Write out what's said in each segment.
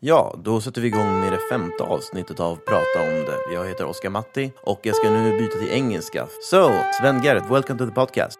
Ja, då sätter vi igång med det femte avsnittet av Prata om det. Jag heter Oskar Matti och jag ska nu byta till engelska. So, Sven Garrett, welcome to the podcast.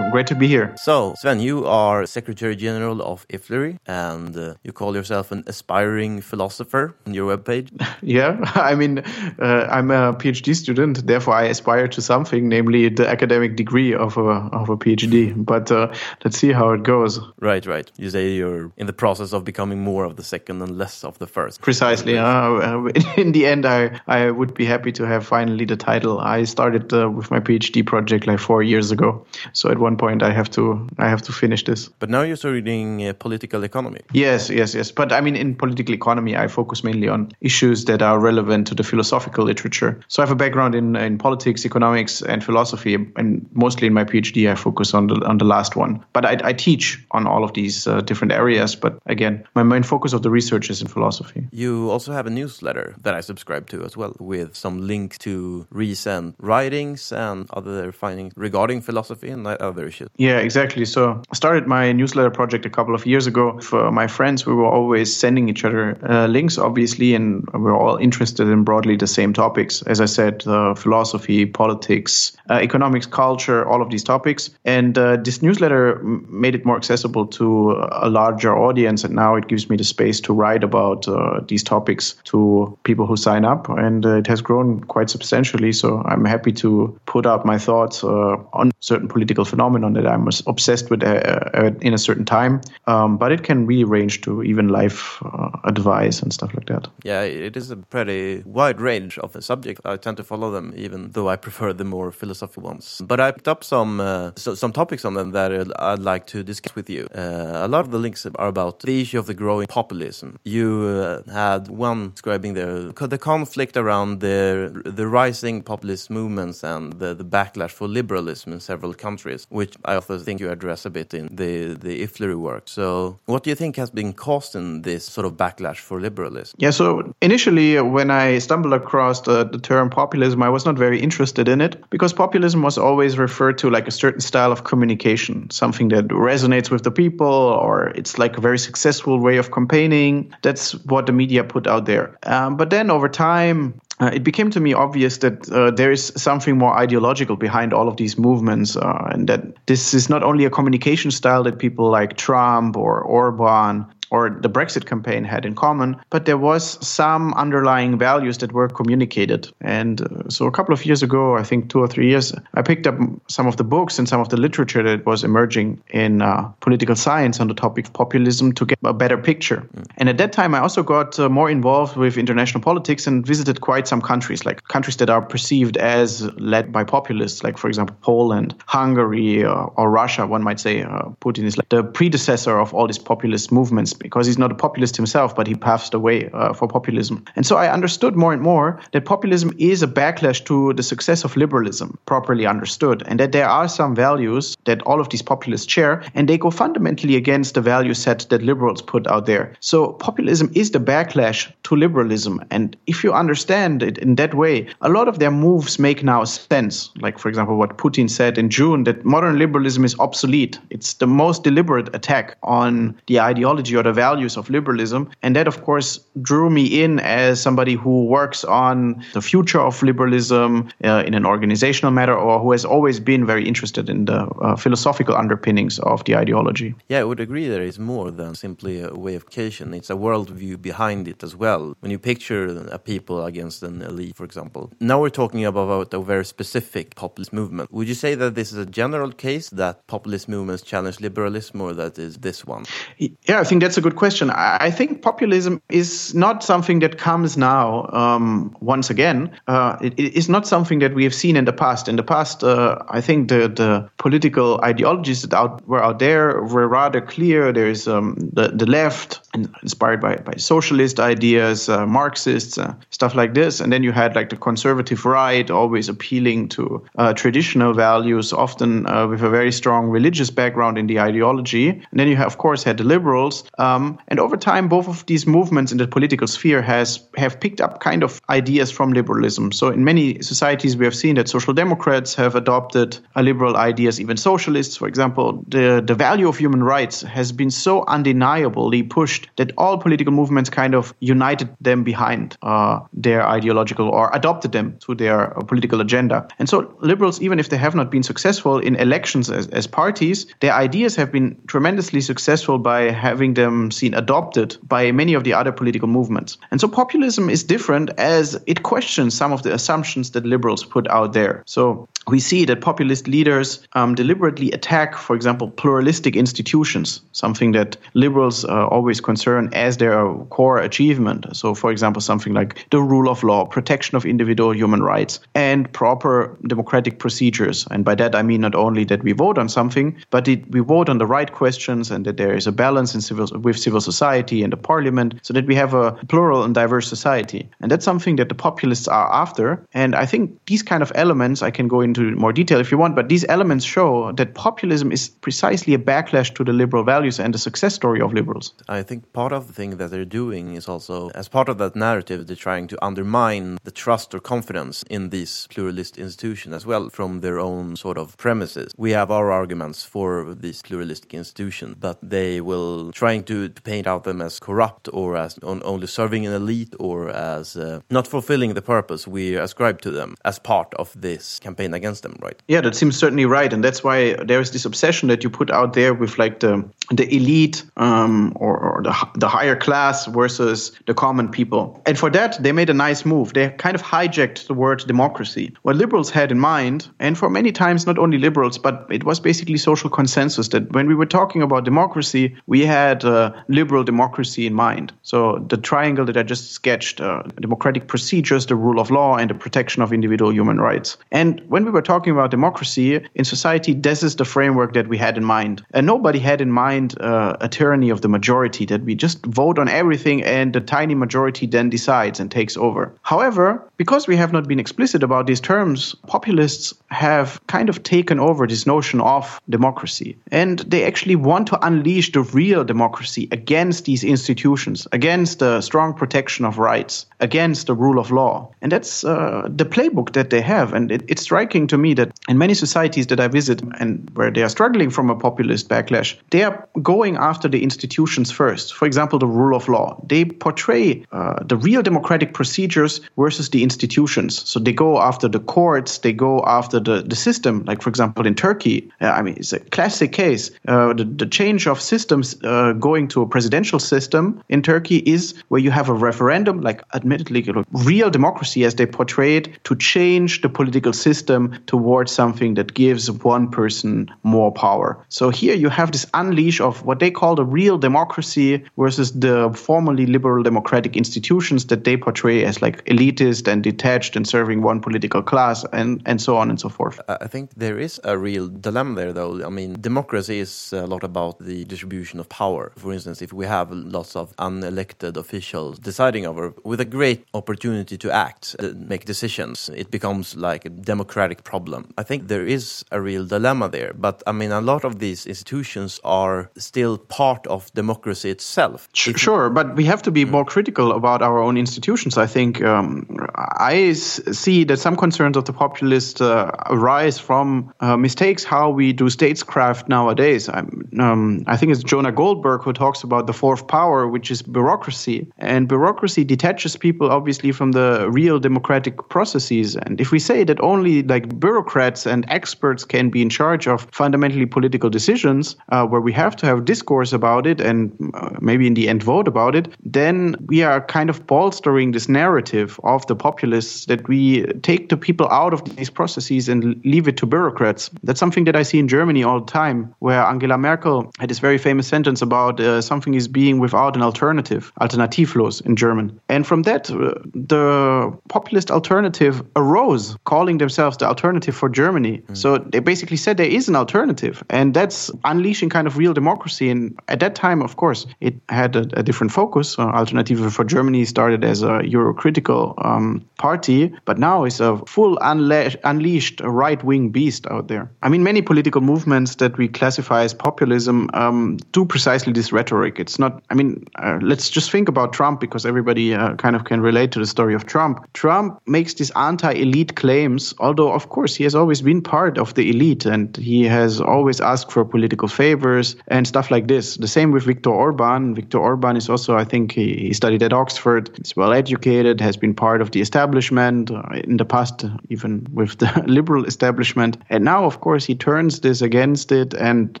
To be here. So, Sven, you are Secretary General of IFLRY and uh, you call yourself an aspiring philosopher on your webpage. Yeah, I mean, uh, I'm a PhD student, therefore I aspire to something, namely the academic degree of a of a PhD. But uh, let's see how it goes. right, right. You say you're in the process of becoming more of the second and less of the first. Precisely. Uh, in the end, I I would be happy to have finally the title. I started uh, with my PhD project like four years ago, so at one point I have to I have to finish this. But now you're studying uh, political economy. Yes, yes, yes. But I mean, in political economy, I focus mainly on issues that are relevant to the philosophical literature. So I have a background in, in politics, economics, and philosophy, and mostly in my PhD, I focus on the on the last one. But I, I teach on all of these uh, different areas. But again, my main focus of the research is in philosophy. You also have a newsletter that I subscribe to as well, with some links to recent writings and other findings regarding philosophy and other issues. Yeah, exactly. So I started my newsletter project a couple of years ago. For my friends, we were always sending each other uh, links, obviously, and we are all interested in broadly the same topics. As I said, uh, philosophy, politics, uh, economics, culture, all of these topics. And uh, this newsletter made it more accessible to a larger audience, and now it gives me the space to write about uh, these topics to people who sign up, and uh, it has grown quite substantially. So I'm happy to put out my thoughts on certain political phenomenon that I'm obsessed with uh, uh, in a certain time. Um, but it can really range to even life uh, advice and stuff like that. Yeah, it is a pretty wide range of the subject. I tend to follow them, even though I prefer the more philosophical ones. But I picked up some uh, so, some topics on them that I'd- like to discuss with you. Uh, a lot of the links are about the issue of the growing populism. You had one describing the the conflict around the the rising populist movements and the, the backlash for liberalism in several countries, which I also think you address a bit in the the IFLRY work. So, what do you think has been caused in this sort of backlash for liberalism? Yeah, so initially, uh, when I stumbled across the, the term populism, I was not very interested in it because populism was always referred to like a certain style of communication, something that resonates with the people, or it's like a very successful way of campaigning. That's what the media put out there. Um, but then over time, uh, it became to me obvious that uh, there is something more ideological behind all of these movements, uh, and that this is not only a communication style that people like Trump or Orban or the Brexit campaign had in common, but there was some underlying values that were communicated. And uh, so a couple of years ago, I think two or three years, I picked up some of the books and some of the literature that was emerging in uh, political science on the topic of populism to get a better picture. And at that time, I also got uh, more involved with international politics and visited quite some countries, like countries that are perceived as led by populists, like, for example, Poland, Hungary, uh, or Russia, one might say. Uh, Putin is like the predecessor of all these populist movements because he's not a populist himself, but he paved the way uh, for populism. And so I understood more and more that populism is a backlash to the success of liberalism, properly understood, and that there are some values that all of these populists share, and they go fundamentally against the value set that liberals put out there. So populism is the backlash to liberalism. And if you understand it in that way, a lot of their moves make now sense. Like, for example, what Putin said in June that modern liberalism is obsolete. It's the most deliberate attack on the ideology or the values of liberalism. And that, of course, drew me in as somebody who works on the future of liberalism uh, in an organizational matter or who has always been very interested in the uh, philosophical underpinnings of the ideology. Yeah, I would agree there is more than simply a way of communication. It's a worldview behind it as well. When you picture a people against an elite, for example. Now we're talking about a very specific populist movement. Would you say that this is a general case that populist movements challenge liberalism or that is this one? Yeah, I think that's a good question. I think populism is not something that comes now um, once again. Uh, it, is not something that we have seen in the past. In the past, uh, I think the, the political ideologies that out, were out there were rather clear. There's um, the, the left, inspired by, by socialist ideas, uh, Marxists, uh, stuff like this. And then you had like the conservative right, always appealing to uh, traditional values, often uh, with a very strong religious background in the ideology. And then you, have, of course, had the liberals, Um, and over time, both of these movements in the political sphere has have picked up kind of ideas from liberalism. So in many societies, we have seen that social democrats have adopted liberal ideas. Even socialists, for example, the the value of human rights has been so undeniably pushed that all political movements kind of united them behind uh, their ideological or adopted them to their uh, political agenda. And so liberals, even if they have not been successful in elections as, as parties, their ideas have been tremendously successful by having them Um, seen adopted by many of the other political movements. And so populism is different as it questions some of the assumptions that liberals put out there. So we see that populist leaders um, deliberately attack, for example, pluralistic institutions, something that liberals uh, always concern as their core achievement. So, for example, something like the rule of law, protection of individual human rights, and proper democratic procedures. And by that, I mean not only that we vote on something, but it, we vote on the right questions and that there is a balance in civil, with civil society and the parliament so that we have a plural and diverse society. And that's something that the populists are after. And I think these kind of elements, I can go into more detail if you want, but these elements show that populism is precisely a backlash to the liberal values and the success story of liberals. I think part of the thing that they're doing is also, as part of that narrative, they're trying to undermine the trust or confidence in these pluralist institutions as well from their own sort of premises. We have our arguments for these pluralistic institutions, but they will trying to, to paint out them as corrupt or as on, only serving an elite or as uh, not fulfilling the purpose we ascribe to them as part of this campaign against them, right? Yeah, that seems certainly right, and that's why there is this obsession that you put out there with like the the elite um, or, or the the higher class versus the common people. And for that, they made a nice move. They kind of hijacked the word democracy. What liberals had in mind, and for many times not only liberals, but it was basically social consensus that when we were talking about democracy, we had uh, liberal democracy in mind. So the triangle that I just sketched, uh, democratic procedures, the rule of law, and the protection of individual human rights. And when we were talking about democracy in society, this is the framework that we had in mind. And nobody had in mind uh, a tyranny of the majority, that we just vote on everything and the tiny majority then decides and takes over. However, because we have not been explicit about these terms, populists have kind of taken over this notion of democracy. And they actually want to unleash the real democracy against these institutions, against the strong protection of rights, against the rule of law. And that's uh, the playbook that they have. And it, it's striking to me that in many societies that I visit and where they are struggling from a populist backlash, they are going after the institutions first. For example, the rule of law. They portray uh, the real democratic procedures versus the institutions. So they go after the courts, they go after the, the system. Like, for example, in Turkey, uh, I mean, it's a classic case. Uh, the, the change of systems uh, going to a presidential system in Turkey is where you have a referendum, like admittedly real democracy as they portray it, to change the political system towards something that gives one person more power. So here you have this unleash of what they call the real democracy versus the formerly liberal democratic institutions that they portray as like elitist and detached and serving one political class and, and so on and so forth. I think there is a real dilemma there, though. I mean, democracy is a lot about the distribution of power. For instance, if we have lots of unelected officials deciding over with a great opportunity to act, uh, make decisions, it becomes like a democratic problem. I think there is a real dilemma there. But I mean, a lot of these institutions are still part of democracy itself. Sure, but we have to be more critical about our own institutions. I think um, I see that some concerns of the populist uh, arise from uh, mistakes how we do statescraft nowadays. Um, I think it's Jonah Goldberg who talks about the fourth power, which is bureaucracy. And bureaucracy detaches people obviously from the real democratic processes. And if we say that only like bureaucrats and experts can be in charge of fundamentally political decisions, uh, where we have to have discourse about it and uh, maybe in the end vote about it, then we are kind of bolstering this narrative of the populists that we take the people out of these processes and leave it to bureaucrats. That's something that I see in Germany all the time, where Angela Merkel had this very famous sentence about uh, something is being without an alternative, alternativlos in German. And from that, uh, the populist alternative arose, calling themselves the alternative for Germany. Mm. So they basically said there is an alternative, and that's unleashing kind of real democracy democracy. And at that time, of course, it had a, a different focus. Uh, Alternative for Germany started as a Euro-critical um, party, but now it's a full unle- unleashed right-wing beast out there. I mean, many political movements that we classify as populism um, do precisely this rhetoric. It's not. I mean, uh, let's just think about Trump because everybody uh, kind of can relate to the story of Trump. Trump makes these anti-elite claims, although of course he has always been part of the elite and he has always asked for political favors and stuff like this. The same with Viktor Orban. Viktor Orban is also, I think, he, he studied at Oxford. He's well educated, has been part of the establishment uh, in the past, even with the liberal establishment. And now, of course, he turns this against it and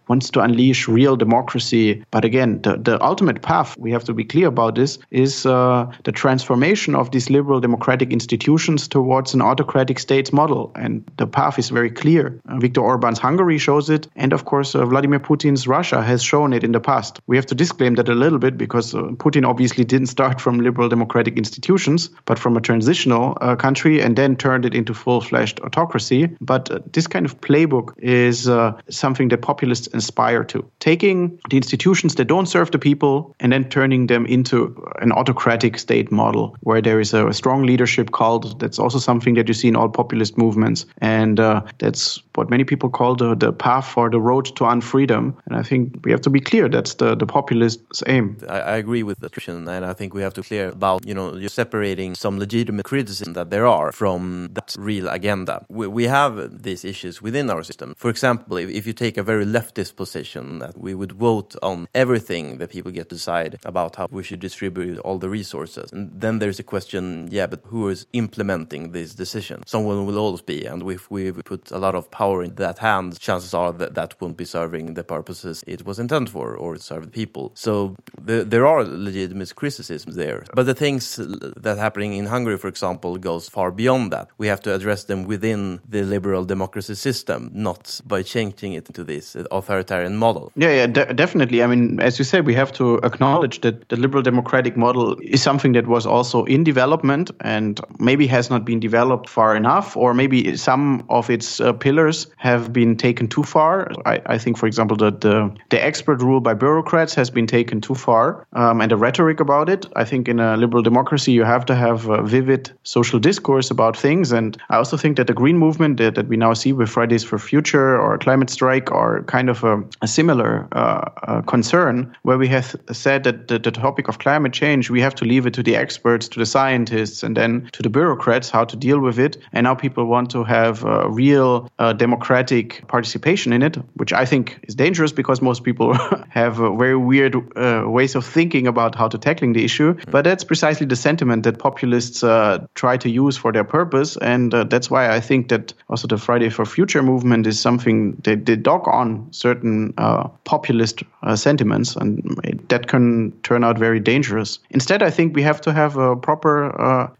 wants to unleash real democracy. But again, the, the ultimate path, we have to be clear about this, is uh, the transformation of these liberal democratic institutions towards an autocratic states model. And the path is very clear. Uh, Viktor Orban's Hungary shows it. And of course, uh, Vladimir Putin's Russia has shown it in the past. We have to disclaim that a little bit because uh, Putin obviously didn't start from liberal democratic institutions, but from a transitional uh, country and then turned it into full fledged autocracy. But uh, this kind of playbook is uh, something that populists aspire to. Taking the institutions that don't serve the people and then turning them into an autocratic state model where there is a, a strong leadership cult. That's also something that you see in all populist movements. And uh, that's what many people call the, the path or the road to unfreedom. And I think we have to be clear that's the, the populist's aim. I, I agree with the Christian, and I think we have to be clear about, you know, you're separating some legitimate criticism that there are from that real agenda. We, we have these issues within our system. For example, if, if you take a very leftist position that we would vote on everything that people get to decide about how we should distribute all the resources, and then there's a question, yeah, but who is implementing this decision? Someone will always be, and if we put a lot of power in that hand, chances are that that won't be serving the purposes it was intended for or serve the people. So the, there are legitimate criticisms there. But the things that happening in Hungary, for example, goes far beyond that. We have to address them within the liberal democracy system, not by changing it into this authoritarian model. Yeah, yeah, de- definitely. I mean, as you say, we have to acknowledge that the liberal democratic model is something that was also in development and maybe has not been developed far enough, or maybe some of its uh, pillars have been taken too far. I, I think, for example, that the, the expert rule by bureaucrats has been taken too far, um, and the rhetoric about it. I think in a liberal democracy, you have to have a vivid social discourse about things. And I also think that the green movement that, that we now see with Fridays for Future or Climate Strike are kind of a, a similar uh, uh, concern, where we have said that the, the topic of climate change, we have to leave it to the experts, to the scientists, and then to the bureaucrats how to deal with it. And now people want to have a real uh, democratic participation in it, which I think is dangerous because most people have uh, very weird uh, ways of thinking about how to tackling the issue. Mm-hmm. But that's precisely the sentiment that populists uh, try to use for their purpose, and uh, that's why I think that also the Friday for Future movement is something that they dog on certain uh, populist uh, sentiments, and that can turn out very dangerous. Instead, I think we have to have a proper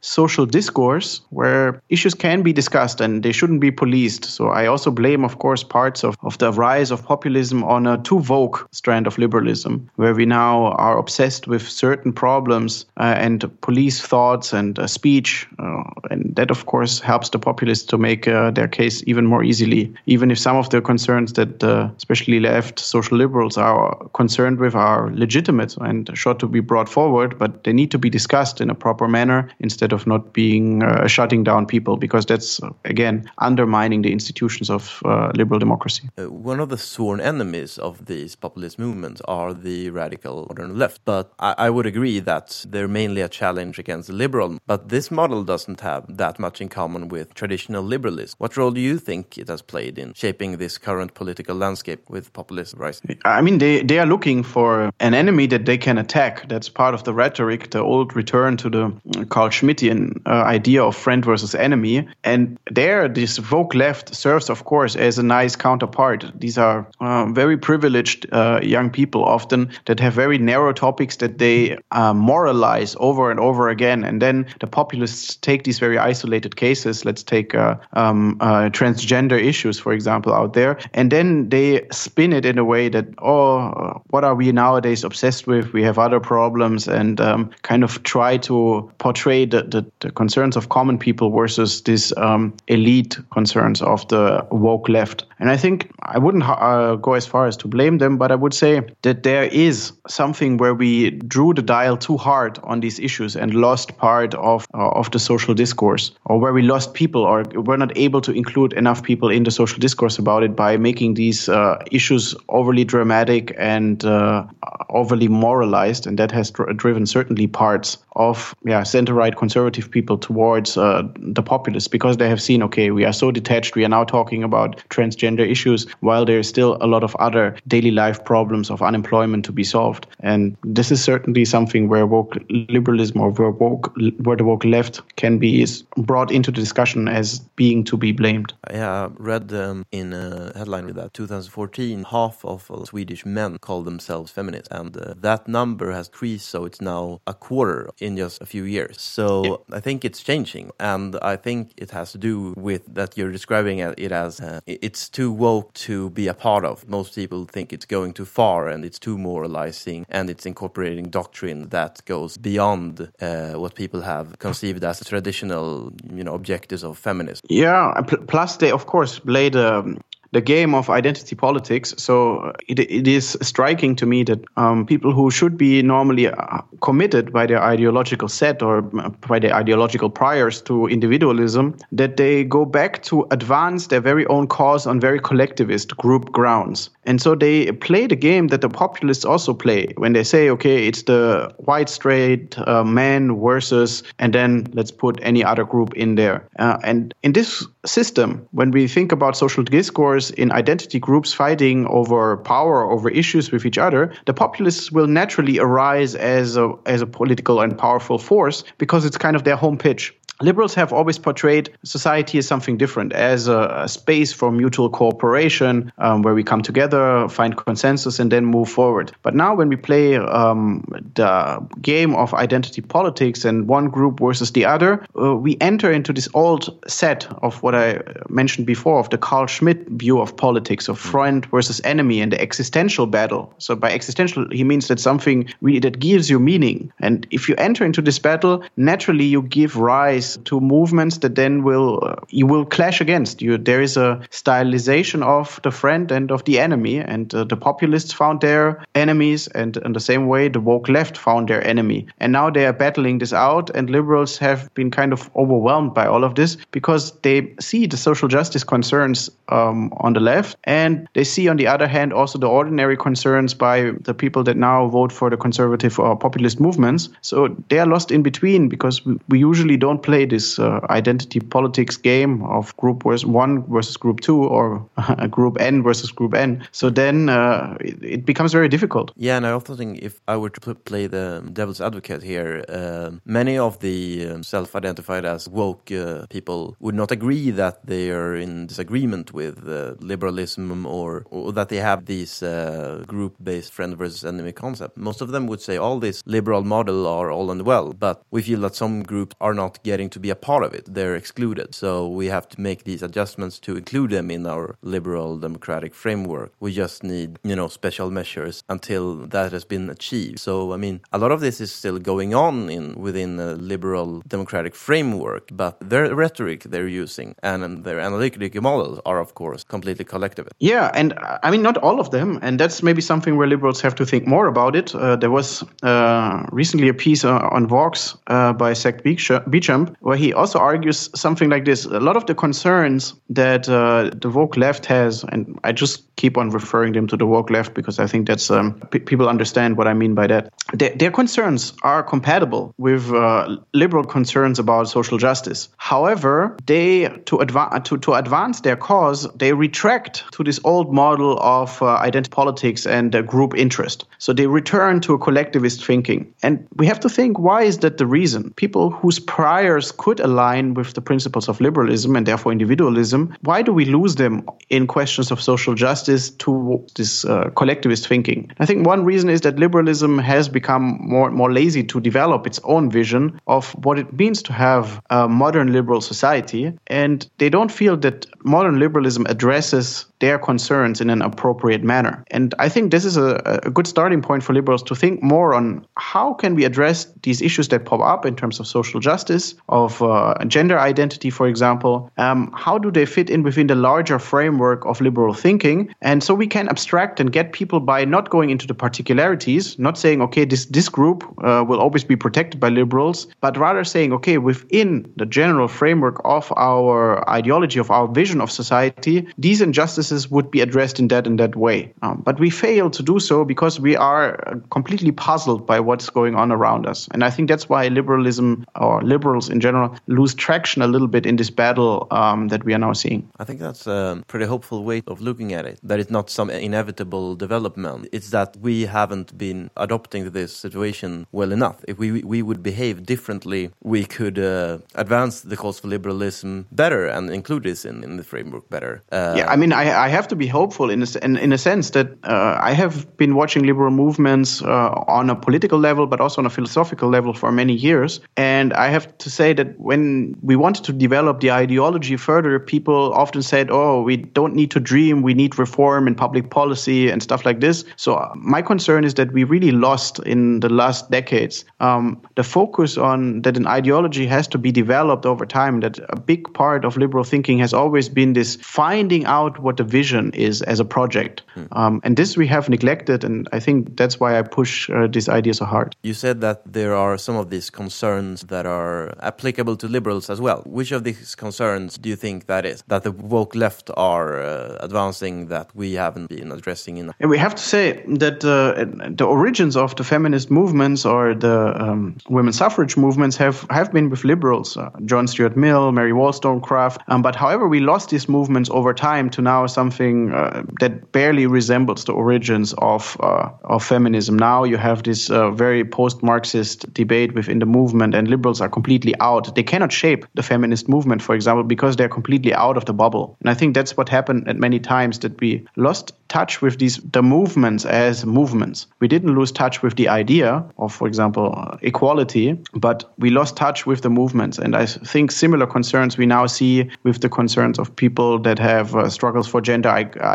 social discourse where issues can be discussed and they shouldn't be policed. So I also blame, of course, parts of, of the rise of populism on a too woke strand of liberalism, where we now are obsessed with certain problems uh, and police thoughts and uh, speech. Uh, and that, of course, helps the populists to make uh, their case even more easily, even if some of the concerns that uh, especially left social liberals are concerned with are legitimate and should to be brought forward, but they need to be discussed in a proper manner instead of not being uh, shutting down people, because that's, again, undermining the institutions of uh, liberal democracy. Uh, one of the sworn enemies of these populist movements are the radical modern left. But I, I, would agree that they're mainly a challenge against the liberal. But this model doesn't have that much in common with traditional liberalism. What role do you think it has played in shaping this current political landscape with populist rising? I mean, they, they are looking for an enemy that they can attack. That's part of the rhetoric, the old return to the uh, Carl Schmittian uh, idea of friend versus enemy. And there, this woke left serves, of course, as a nice counterpart. These are uh, very privileged uh, young people often that have very narrow topics that they uh, moralize over and over again. And then the populists take these very isolated cases. Let's take uh, um, uh, transgender issues, for example, out there. And then they spin it in a way that, oh, what are we nowadays obsessed with? We have other problems and um, kind of try to portray the, the, the, concerns of common people versus these um, elite concerns of the woke left. And I think I wouldn't uh, go as far as to blame them, but I would say that there is something where we drew the dial too hard on these issues and lost part of uh, of the social discourse, or where we lost people, or we're not able to include enough people in the social discourse about it by making these uh, issues overly dramatic and uh, overly moralized, and that has dr- driven certainly parts of yeah center right conservative people towards uh, the populists because they have seen okay we are so detached we are now talking about transgender issues while there's still a lot of other daily life problems of unemployment to be solved. And this is certainly something where woke liberalism or where woke where the woke left can be is brought into the discussion as being to be blamed. I read um, in a headline with that 2014 half of Swedish men call themselves feminists and uh, that number has increased so it's now a quarter in just a few years. So yeah. I think it's changing, and I think it has to do with that you're describing it as uh, it's too woke to be a part of. Most people think it's going too far, and it's too moralizing, and it's incorporating doctrine that goes beyond uh, what people have conceived as traditional, you know, objectives of feminism. Yeah, plus they of course a um, the game of identity politics. So uh, it, it is striking to me that um, people who should be normally uh, committed by their ideological set or uh, by their ideological priors to individualism, that they go back to advance their very own cause on very collectivist group grounds. And so they play the game that the populists also play when they say, okay, it's the white straight uh, man versus, and then let's put any other group in there. Uh, and in this system, when we think about social discourse in identity groups fighting over power, over issues with each other, the populists will naturally arise as a, as a political and powerful force because it's kind of their home pitch liberals have always portrayed society as something different, as a, a space for mutual cooperation, um, where we come together, find consensus, and then move forward. But now, when we play um, the game of identity politics and one group versus the other, uh, we enter into this old set of what I mentioned before of the Carl Schmitt view of politics, of friend versus enemy, and the existential battle. So, by existential, he means that something really that gives you meaning. And if you enter into this battle, naturally you give rise to movements that then will uh, you will clash against you. There is a stylization of the friend and of the enemy, and uh, the populists found their enemies, and in the same way, the woke left found their enemy. And now they are battling this out, and liberals have been kind of overwhelmed by all of this because they see the social justice concerns um, on the left, and they see, on the other hand, also the ordinary concerns by the people that now vote for the conservative or populist movements. So they are lost in between because we usually don't play play this uh, identity politics game of group one versus group two or group N versus group N. So then uh, it, it, becomes very difficult. Yeah, and I also think if I were to play the devil's advocate here, uh, many of the um, self-identified as woke uh, people would not agree that they are in disagreement with uh, liberalism or, or, that they have these uh, group-based friend versus enemy concept. Most of them would say all this liberal model are all and well, but we feel that some groups are not getting to be a part of it. They're excluded. So we have to make these adjustments to include them in our liberal democratic framework. We just need, you know, special measures until that has been achieved. So I mean, a lot of this is still going on in within a liberal democratic framework, but their rhetoric they're using and their analytic models are of course completely collectivist. Yeah, and I mean not all of them, and that's maybe something where liberals have to think more about it. Uh, there was uh, recently a piece uh, on Vox uh, by Zack Beauchamp where he also argues something like this. A lot of the concerns that uh, the woke left has, and I just keep on referring them to the woke left because I think that's um, p- people understand what I mean by that. Their, their concerns are compatible with uh, liberal concerns about social justice. However, they to, adva- to to advance their cause, they retract to this old model of uh, identity politics and group interest. So they return to a collectivist thinking, and we have to think why is that the reason? People whose priors could align with the principles of liberalism and therefore individualism, why do we lose them in questions of social justice? justice to this uh, collectivist thinking. I think one reason is that liberalism has become more more lazy to develop its own vision of what it means to have a modern liberal society, and they don't feel that modern liberalism addresses their concerns in an appropriate manner. And I think this is a, a good starting point for liberals to think more on how can we address these issues that pop up in terms of social justice, of uh, gender identity, for example. Um, how do they fit in within the larger framework of liberal thinking? And so we can abstract and get people by not going into the particularities, not saying, okay, this, this group uh, will always be protected by liberals, but rather saying, okay, within the general framework of our ideology, of our vision of society, these injustices would be addressed in that and that way. Um, but we fail to do so because we are completely puzzled by what's going on around us. And I think that's why liberalism or liberals in general lose traction a little bit in this battle um, that we are now seeing. I think that's a pretty hopeful way of looking at it. That it's not some inevitable development. It's that we haven't been adopting this situation well enough. If we we would behave differently, we could uh, advance the cause for liberalism better and include this in, in the framework better. Uh, yeah, I mean, I, I have to be hopeful in a, in, in a sense that uh, I have been watching liberal movements uh, on a political level, but also on a philosophical level for many years. And I have to say that when we wanted to develop the ideology further, people often said, oh, we don't need to dream, we need reform in public policy and stuff like this. So uh, my concern is that we really lost in the last decades um, the focus on that an ideology has to be developed over time, that a big part of liberal thinking has always been this finding out what the vision is as a project. Hmm. Um, and this we have neglected, and I think that's why I push uh, this idea so hard. You said that there are some of these concerns that are applicable to liberals as well. Which of these concerns do you think that is? That the woke left are uh, advancing that we haven't been addressing enough? And we have to say that uh, the origins of the feminist movements or the um, women's suffrage movements have, have been with liberals, uh, John Stuart Mill, Mary Wollstonecraft. Um, but however, we lost these movements over time to now something uh, that barely resembles the origins of, uh, of feminism. Now you have this uh, very post Marxist debate within the movement, and liberals are completely out. They cannot shape the feminist movement, for example, because they're completely out of the bubble. And I think that's what happened at many times that we lost touch with these the movements as movements. We didn't lose touch with the idea of, for example, equality, but we lost touch with the movements. And I think similar concerns we now see with the concerns of people that have uh, struggles for gender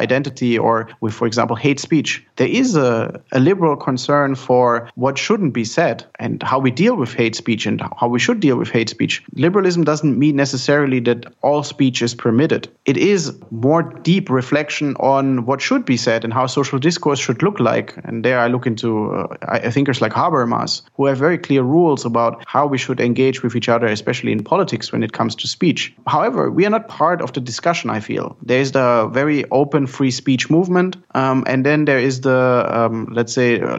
identity or with, for example, hate speech. There is a, a liberal concern for what shouldn't be said and how we deal with hate speech and how we should deal with hate speech. Liberalism doesn't mean necessarily that all speech is permitted. It is more deep reflection on what should be said and how social discourse should look like. And there I look into uh, thinkers like Habermas, who have very clear rules about how we should engage with each other, especially in politics when it comes to speech. However, we are not part of the discussion, I feel. There is the very open free speech movement, um, and then there is the, um, let's say, uh,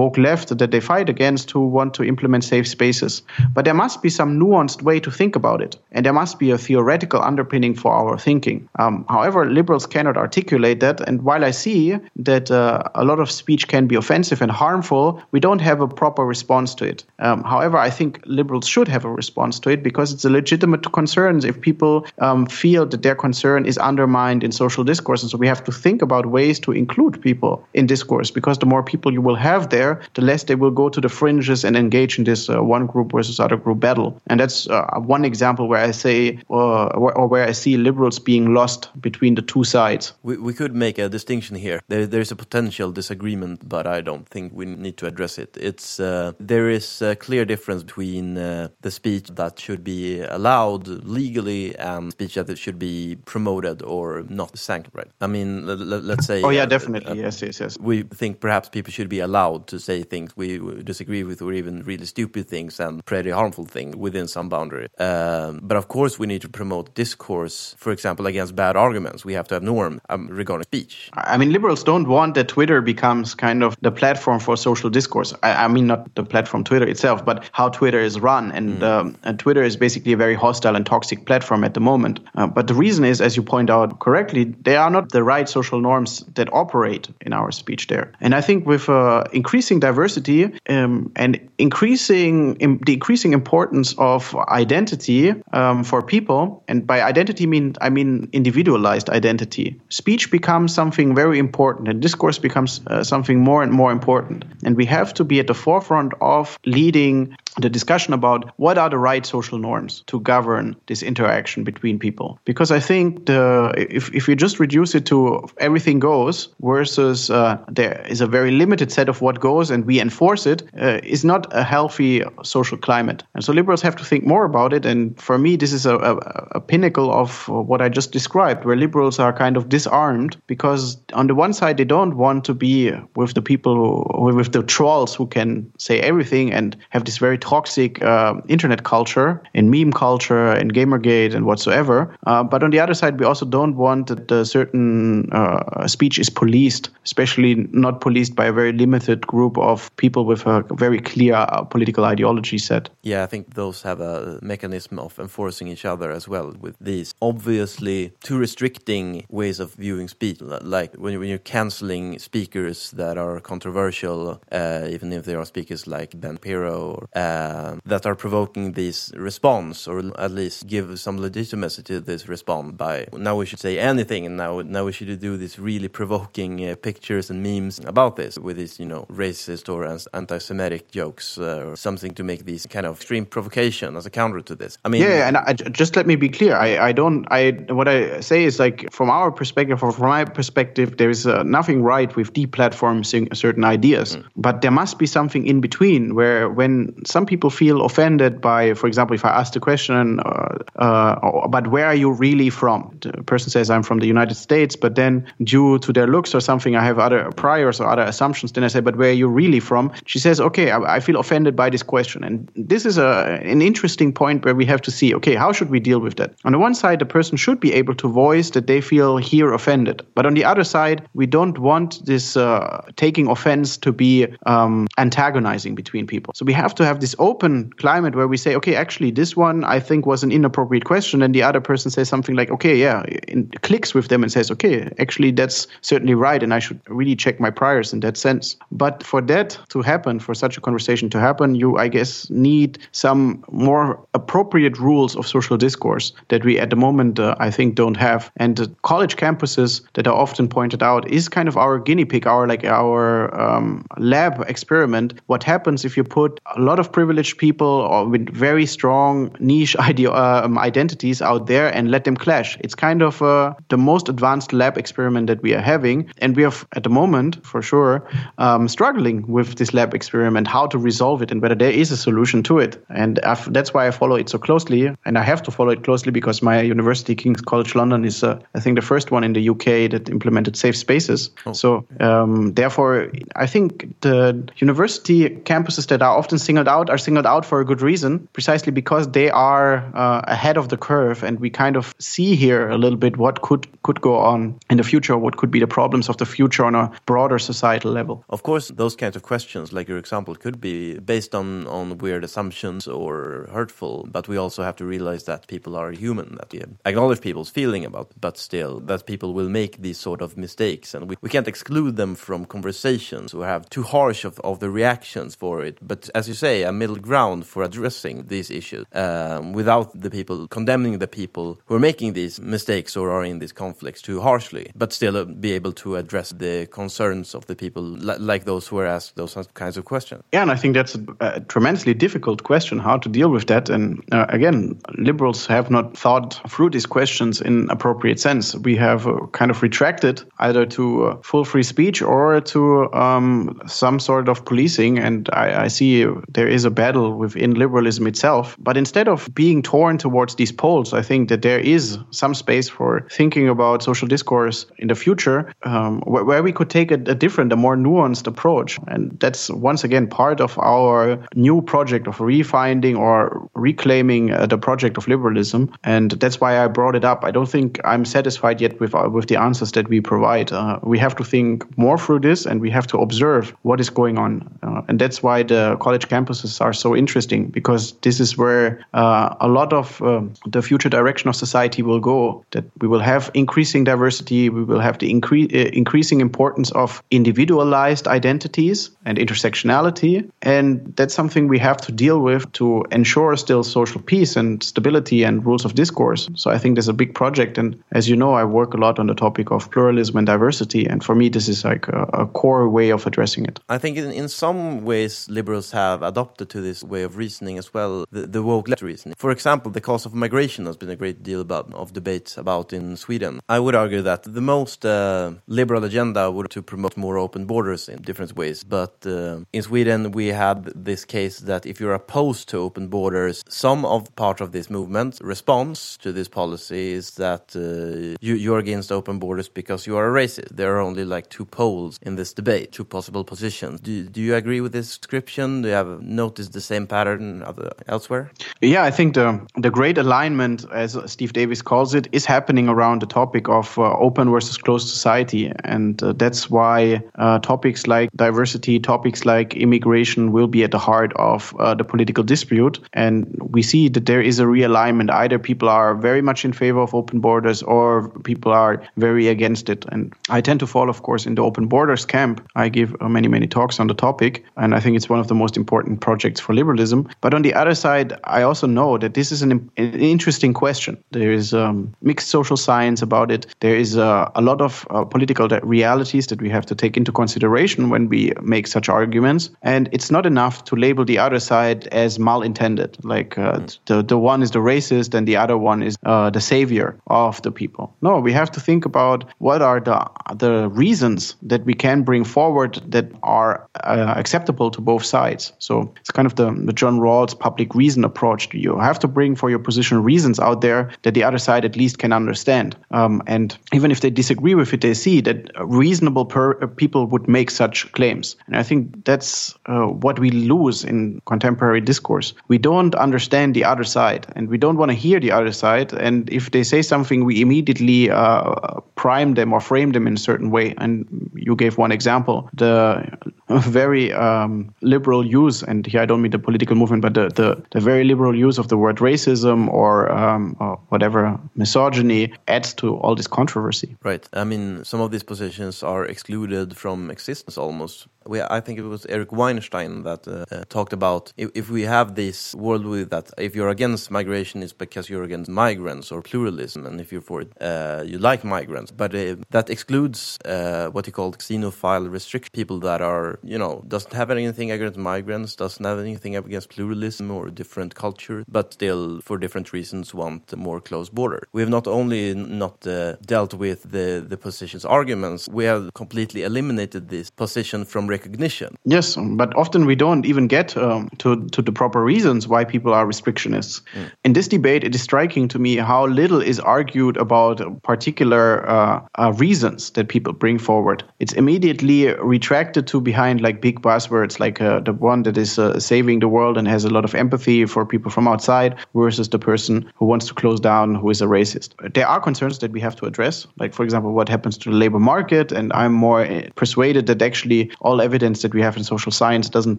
woke left that they fight against who want to implement safe spaces. But there must be some nuanced way to think about it, and there must be a theoretical underpinning for our thinking. Um, however, liberals cannot articulate that, and while I see that uh, a lot of speech can be offensive and harmful, we don't have a proper response to it. Um, however, I think liberals should have a response to it because it's a legitimate concern if people um, feel that their concern is undermined in social discourse. And so we have to think about ways to include people in discourse because the more people you will have there, the less they will go to the fringes and engage in this uh, one group versus other group battle. And that's uh, one example where I say, uh, or where I see liberals being lost between the two sides. We, we could make a distinction here. There, there's a potential disagreement, but I don't think we need to address it. It's uh, there is a clear difference between uh, the speech that should be allowed legally and speech that should be promoted or not Right? I mean, let, us say. Oh yeah, uh, definitely. Uh, yes, yes, yes. We think perhaps people should be allowed to say things we disagree with, or even really stupid things and pretty harmful things within some boundary. Um, but of course, we need to promote discourse, for example, against bad arguments. We have to have norm um, regarding speech. I mean, liberals don't want that Twitter becomes kind of the platform for social discourse. I, I mean, not the platform Twitter itself, but how Twitter is run. And, mm. um, and Twitter is basically a very hostile and toxic platform at the moment. Uh, but the reason is, as you point out correctly, they are not the right social norms that operate in our speech there. And I think with uh, increasing diversity um, and increasing Im- the increasing importance of identity um, for people, and by identity mean I mean individualized identity, speech becomes something very important, and discourse becomes uh, something more and more important. And we have to be at the forefront of leading the discussion about what are the right social norms to govern this interaction between people. Because I think the if, if you just reduce it to everything goes versus uh, there is a very limited set of what goes and we enforce it, uh, is not a healthy social climate. And so liberals have to think more about it. And for me, this is a, a, a pinnacle of what I just described, where liberals are kind of disarmed because on the one side, they don't want to be with the people, who, with the trolls who can say everything and have this very toxic uh, internet culture and meme culture and Gamergate and whatsoever. Uh, but on the other side, we also don't want that a certain uh, speech is policed, especially not policed by a very limited group of people with a very clear uh, political ideology set. Yeah, I think those have a mechanism of enforcing each other as well with these obviously too restricting ways of viewing speech, like when, you, when you're canceling speakers that are controversial, uh, even if they are speakers like Ben Shapiro, uh, that are provoking this response, or at least give some legitimacy to this response by now we should say anything, and now now we should do these really provoking uh, pictures and memes about this with these you know racist or anti-Semitic jokes uh, or something to make these kind of extreme provocation as a counter to this. I mean, yeah, and I, just let me be clear. I, I don't. I what I say is like from our perspective, or from my perspective, there is uh, nothing right with deplatforming certain ideas, mm. but there must be something in between where when some people feel offended by, for example, if I ask the question, uh, uh, but where are you really from? The person says I'm from the United States, but then due to their looks or something, I have other priors or other assumptions. Then I say, but where are you really from? She says, okay, I, I feel offended by this question, and this is a an interesting point where we have to see, okay, how should we deal with that? On the one side, the person should be able to voice that they feel here offended, but on the other side, we don't want this uh, taking offense to be um, antagonizing between people. So we have to have this open climate where we say, okay, actually, this one I think was an inappropriate question, and the other person says something like, okay, yeah, and clicks with them and says, okay, actually, that's certainly right, and I should really check my priors in that sense. But for that to happen, for such a conversation to happen, you, I guess, need some more appropriate rules of social discourse that we at the moment, uh, I think, don't have. And the college campuses that are often pointed out is kind of our guinea pig, our like our um, lab experiment. What happens if you put a lot of privileged people or with very strong niche idea, um, identities out there and let them clash. It's kind of uh, the most advanced lab experiment that we are having. And we are, at the moment, for sure, um, struggling with this lab experiment, how to resolve it and whether there is a solution to it. And I've, that's why I follow it so closely. And I have to follow it closely because my university, King's College London, is, uh, I think, the first one in the UK that implemented safe spaces. Oh. So, um, therefore, I think the university campuses that are often singled out are singled out for a good reason, precisely because they are uh, ahead of the curve, and we kind of see here a little bit what could could go on in the future, what could be the problems of the future on a broader societal level. Of course, those kinds of questions, like your example, could be based on on weird assumptions or hurtful, but we also have to realize that people are human, that we acknowledge people's feeling about, but still that people will make these sort of mistakes, and we, we can't exclude them from conversations or have too harsh of, of the reactions for it. But as you say, a middle ground for addressing these issues um, without the people condemning the people who are making these mistakes or are in these conflicts too harshly, but still uh, be able to address the concerns of the people li like those who are asked those kinds of questions. Yeah, and I think that's a, a tremendously difficult question how to deal with that. And uh, again, liberals have not thought through these questions in appropriate sense. We have uh, kind of retracted either to uh, full free speech or to um, some sort of policing. And I, I see there is a battle within liberalism itself. But instead of being torn towards these poles, I think that there is some space for thinking about social discourse in the future um, where, where, we could take a, a, different, a more nuanced approach. And that's once again part of our new project of refinding or reclaiming uh, the project of liberalism. And that's why I brought it up. I don't think I'm satisfied yet with, uh, with the answers that we provide. Uh, we have to think more through this and we have to observe what is going on. Uh, and that's why the college campuses are so interesting because this is where uh, a lot of um, the future direction of society will go. That we will have increasing diversity, we will have the incre- uh, increasing importance of individualized identities and intersectionality, and that's something we have to deal with to ensure still social peace and stability and rules of discourse. So I think there's a big project, and as you know, I work a lot on the topic of pluralism and diversity, and for me, this is like a, a core way of addressing it. I think in, in some ways liberals have adopted to this way of reasoning as well, the, the woke left reasoning. For example, the cause of migration has been a great deal about, of debate about in Sweden. I would argue that the most uh, liberal agenda would to promote more open borders in different ways. But uh, in Sweden, we had this case that if you're opposed to open borders, some of part of this movement response to this policy is that uh, you, you're against open borders because you are a racist. There are only like two poles in this debate, two possible positions. Do, do you agree with this description? Do you have noticed the same pattern elsewhere? Yeah, I think the the great alignment, as Steve Davies calls it, is happening around the topic of uh, open versus closed society, and uh, that's why uh, topics like diversity, topics like immigration, will be at the heart of uh, the political dispute. And we see that there is a realignment. Either people are very much in favor of open borders, or people are very against it. And I tend to fall, of course, in the open borders camp. I give uh, many many talks on the topic, and I think it's one of the most important projects for liberalism. But on the other side, I also know that this is an, an interesting question. There is um, mixed social science about it. There is uh, a lot of uh, political realities that we have to take into consideration when we make such arguments. And it's not enough to label the other side as malintended, like uh, mm. the, the one is the racist and the other one is uh, the savior of the people. No, we have to think about what are the, the reasons that we can bring forward that are uh, acceptable to both sides. So it's kind of the, the John Rawls public reason approach. You have to bring for your position reasons out there that the other side at least can understand. Um, and even if they disagree with it, they see that reasonable per- uh, people would make such claims. And I think that's uh, what we lose in contemporary discourse. We don't understand the other side and we don't want to hear the other side. And if they say something, we immediately uh, prime them or frame them in a certain way. And you gave one example the very um, liberal use, and here I don't mean the political movement, but the, the, the very liberal use of the word racism or, um, or whatever misogyny adds to all this controversy. Right. I mean, some of these positions are excluded from existence almost. We, I think it was Eric Weinstein that uh, uh, talked about if, if we have this worldview that if you're against migration, it's because you're against migrants or pluralism, and if you're for it, uh, you like migrants. But uh, that excludes uh, what he called xenophile restriction people that are, you know, doesn't have anything against migrants, doesn't have anything against pluralism or different culture, but still, for different reasons, want a more closed border. We have not only not dealt with the, the position's arguments, we have completely eliminated this position from recognition. Yes, but often we don't even get um, to, to the proper reasons why people are restrictionists. Mm. In this debate, it is striking to me how little is argued about particular uh, uh, reasons that people bring forward. It's immediately retracted to behind like big buzzwords, like uh, the one that is uh, saving the world and has a lot of empathy for people from outside versus the person who wants to close down, who is a racist. There are concerns that we have to address, like, for example, what happens to the labor market. And I'm more uh, persuaded that actually all evidence that we have in social science doesn't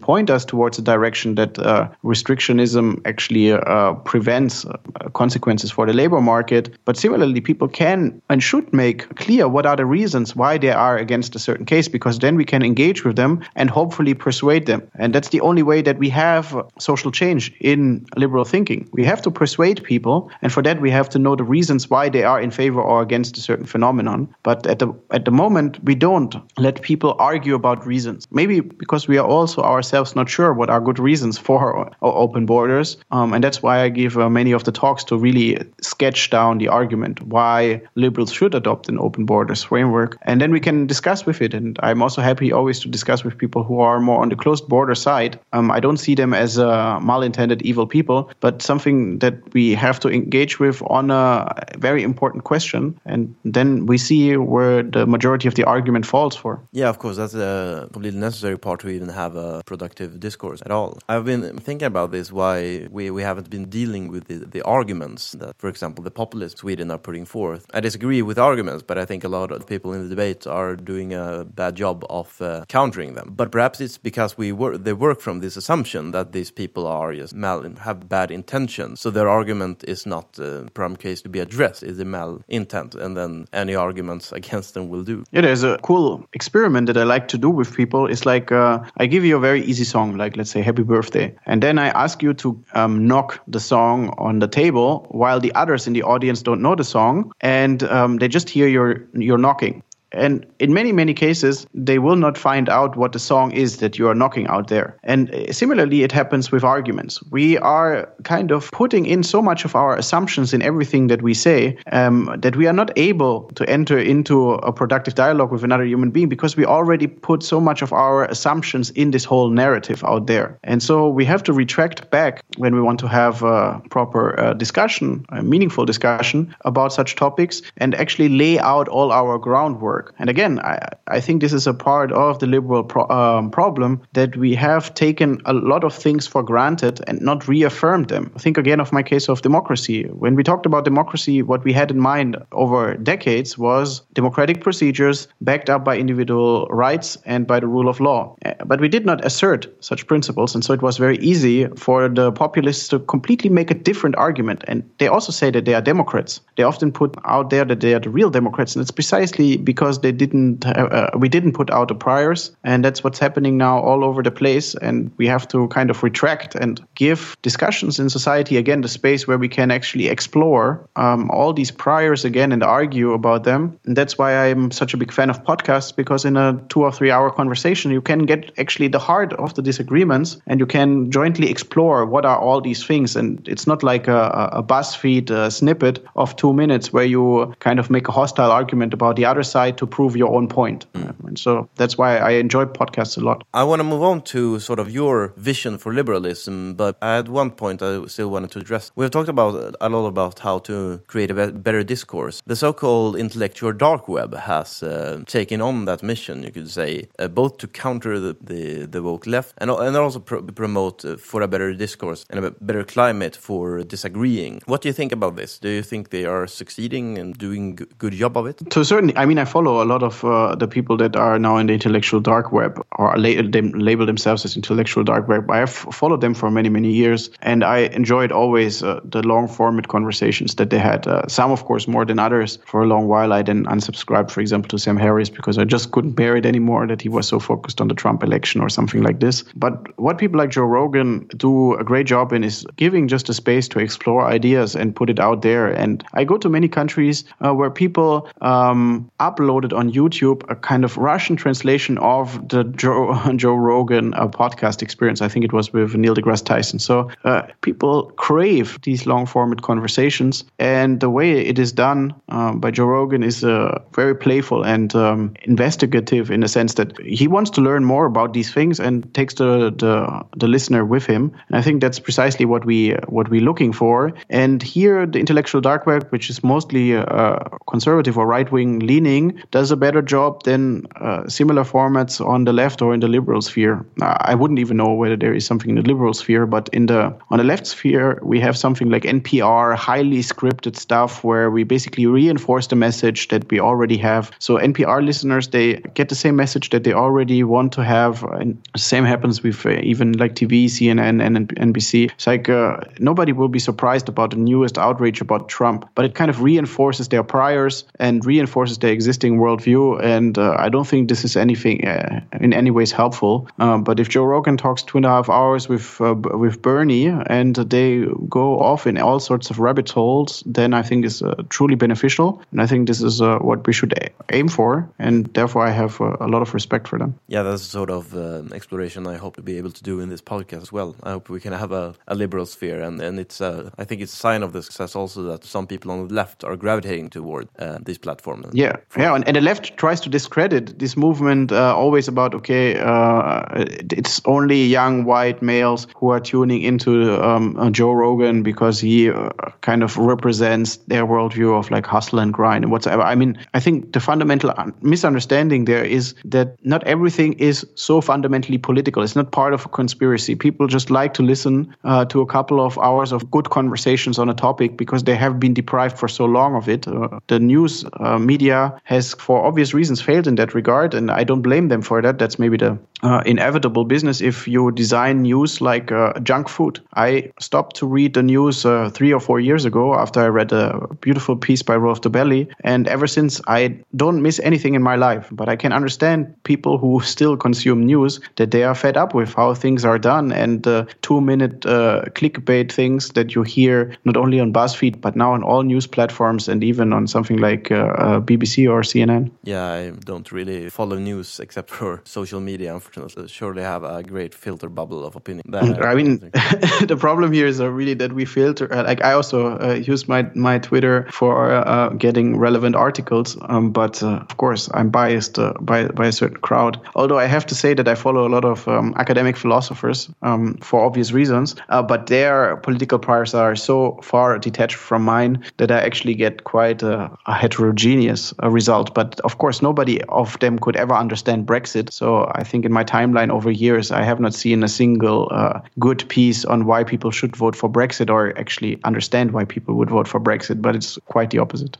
point us towards a direction that uh, restrictionism actually uh, prevents uh, consequences for the labor market. But similarly, people can and should make clear what are the reasons why they are against a certain case, because then we can engage with them and hopefully persuade them. And that's the only way that we have social change in liberal thinking. We have to persuade people, and for that we have to know the reasons why they are in favor or against a certain phenomenon. But at the at the moment, we don't let people argue about reasons. Maybe because we are also ourselves not sure what are good reasons for open borders, um, and that's why I give uh, many of the talks to really sketch down the argument why liberals should adopt an open borders framework, and then we can discuss with it. And I'm also happy always to discuss with people who are more on the closed border side. Um, I don't see them as uh, malintended evil people, but something that we have to engage with on a very important question, and then we see where the majority of the argument falls for. Yeah, of course, that's a completely necessary part to even have a productive discourse at all. I've been thinking about this why we, we haven't been dealing with the, the arguments that, for example, the populists Sweden are putting forth. I disagree with arguments, but I think a lot of people in the debate are doing a bad job of uh, countering them. But perhaps it's because we work they work from this assumption that these people are just mal have bad intentions, so their argument is not uh, prime case to be addressed. Is a mal intent, and then any arguments against them will do. Yeah, there's a cool experiment that I like to do with people. It's like uh, I give you a very easy song, like let's say Happy Birthday, and then I ask you to um, knock the song on the table while the others in the audience don't know the song. And um, they just hear your your knocking And in many, many cases, they will not find out what the song is that you are knocking out there. And uh, similarly, it happens with arguments. We are kind of putting in so much of our assumptions in everything that we say um, that we are not able to enter into a productive dialogue with another human being because we already put so much of our assumptions in this whole narrative out there. And so we have to retract back when we want to have a proper uh, discussion, a meaningful discussion about such topics and actually lay out all our groundwork. And again, I, I think this is a part of the liberal pro- um, problem that we have taken a lot of things for granted and not reaffirmed them. Think again of my case of democracy. When we talked about democracy, what we had in mind over decades was democratic procedures backed up by individual rights and by the rule of law. Uh, but we did not assert such principles, and so it was very easy for the populists to completely make a different argument. And they also say that they are Democrats. They often put out there that they are the real Democrats, and it's precisely because they didn't. Uh, uh, we didn't put out the priors, and that's what's happening now all over the place. And we have to kind of retract and give discussions in society again the space where we can actually explore um, all these priors again and argue about them. And that's why I'm such a big fan of podcasts because in a two or three hour conversation, you can get actually the heart of the disagreements and you can jointly explore what are all these things. And it's not like a, a BuzzFeed uh, snippet of two minutes where you kind of make a hostile argument about the other side to prove your own point. Mm. And so that's why I enjoy podcasts a lot. I want to move on to sort of your vision for liberalism, but at one point I still wanted to address. We've talked about a lot about how to create a better discourse. The so-called intellectual dark web has uh, taken on that mission, you could say, uh, both to counter the, the, the woke left and, and also pro promote uh, for a better discourse and a better climate for disagreeing. What do you think about this? Do you think they are succeeding and doing a good job of it? To a certain, I mean, I follow a lot of uh, the people that are now in the intellectual dark web or la label themselves as intellectual dark web. I have followed them for many, many years, and I enjoyed always uh, the long format conversations that they had. Uh, some, of course, more than others. For a long while, I then unsubscribed, for example, to Sam Harris because I just couldn't bear it anymore that he was so focused on the Trump election or something like this. But what people like Joe Rogan do a great job in is giving just a space to explore ideas and put it out there. And I go to many countries uh, where people um, uploaded on YouTube a kind of Russian translation of the Joe, Joe Rogan uh, podcast experience. I think it was with Neil deGrasse Tyson. So uh, people crave these long format conversations. And the way it is done um, by Joe Rogan is uh, very playful and um, investigative in the sense that he wants to learn more about these things and takes the, the, the listener with him. And I think that's precisely what we what we're looking for. And here, the intellectual dark web, which is mostly uh, conservative or right wing leaning, does a better job than uh, similar formats on the left or in the liberal sphere. I wouldn't even know whether there is something in the liberal sphere, but in the on the left sphere, we have something like NPR, highly scripted stuff where we basically reinforce the message that we already have. So NPR listeners, they get the same message that they already want to have. And the same happens with uh, even like TV, CNN, and NBC. It's like uh, nobody will be surprised about the newest outrage about Trump, but it kind of reinforces their priors and reinforces their existing worldview. And uh, I don't think this is anything uh, in any ways helpful. Um, but if Joe Rogan talks two and a half hours with uh, with Bernie and they go off in all sorts of rabbit holes, then I think is uh, truly beneficial. And I think this is uh, what we should aim for. And therefore, I have uh, a lot of respect for them. Yeah, that's sort of exploration I hope to be able to do in this podcast as well. I hope we can have a, a liberal sphere, and and it's I think it's a sign of the success also that some people on the left are gravitating toward this platform. Yeah, yeah, and, and, the left tries to discredit this movement always about okay, it's only young white males who are tuning into um, Joe Rogan because he uh, kind of represents their worldview of like hustle and grind and whatsoever. I mean, I think the fundamental misunderstanding there is that not everything is so fundamentally political. It's not part of a conspiracy. People just like to listen uh, to a couple of hours of good conversations on a topic because they have been deprived for so long of it. Uh, the news uh, media has, for obvious reasons, failed in that regard, and I don't blame them for that. That's maybe the uh, inevitable business if you design news like uh, junk food. I stopped to read the news uh, three or four years ago after I read a beautiful piece by Rolf de Dobelli, and ever since I don't miss anything in my life. But I can understand people who still consume news that they are fed up with how things are done and the two-minute uh, clickbait things that you hear not only on BuzzFeed but now on all news platforms and even on something like uh, uh, BBC or CNN CNN. Yeah, I don't really follow news except for social media, unfortunately. Surely have a great filter bubble of opinion. That, I mean, the problem here is uh, really that we filter. Uh, like I also uh, use my my Twitter for uh, getting relevant articles, um, but uh, of course I'm biased uh, by by a certain crowd. Although I have to say that I follow a lot of um, academic philosophers um, for obvious reasons, but their political priors are so far detached from mine that I actually get quite a, a heterogeneous result. But of course, nobody of them could ever understand Brexit. So I think in my timeline over years, I have not seen a single uh, good piece on why people should vote for Brexit or actually understand why people would vote for Brexit, but it's quite the opposite.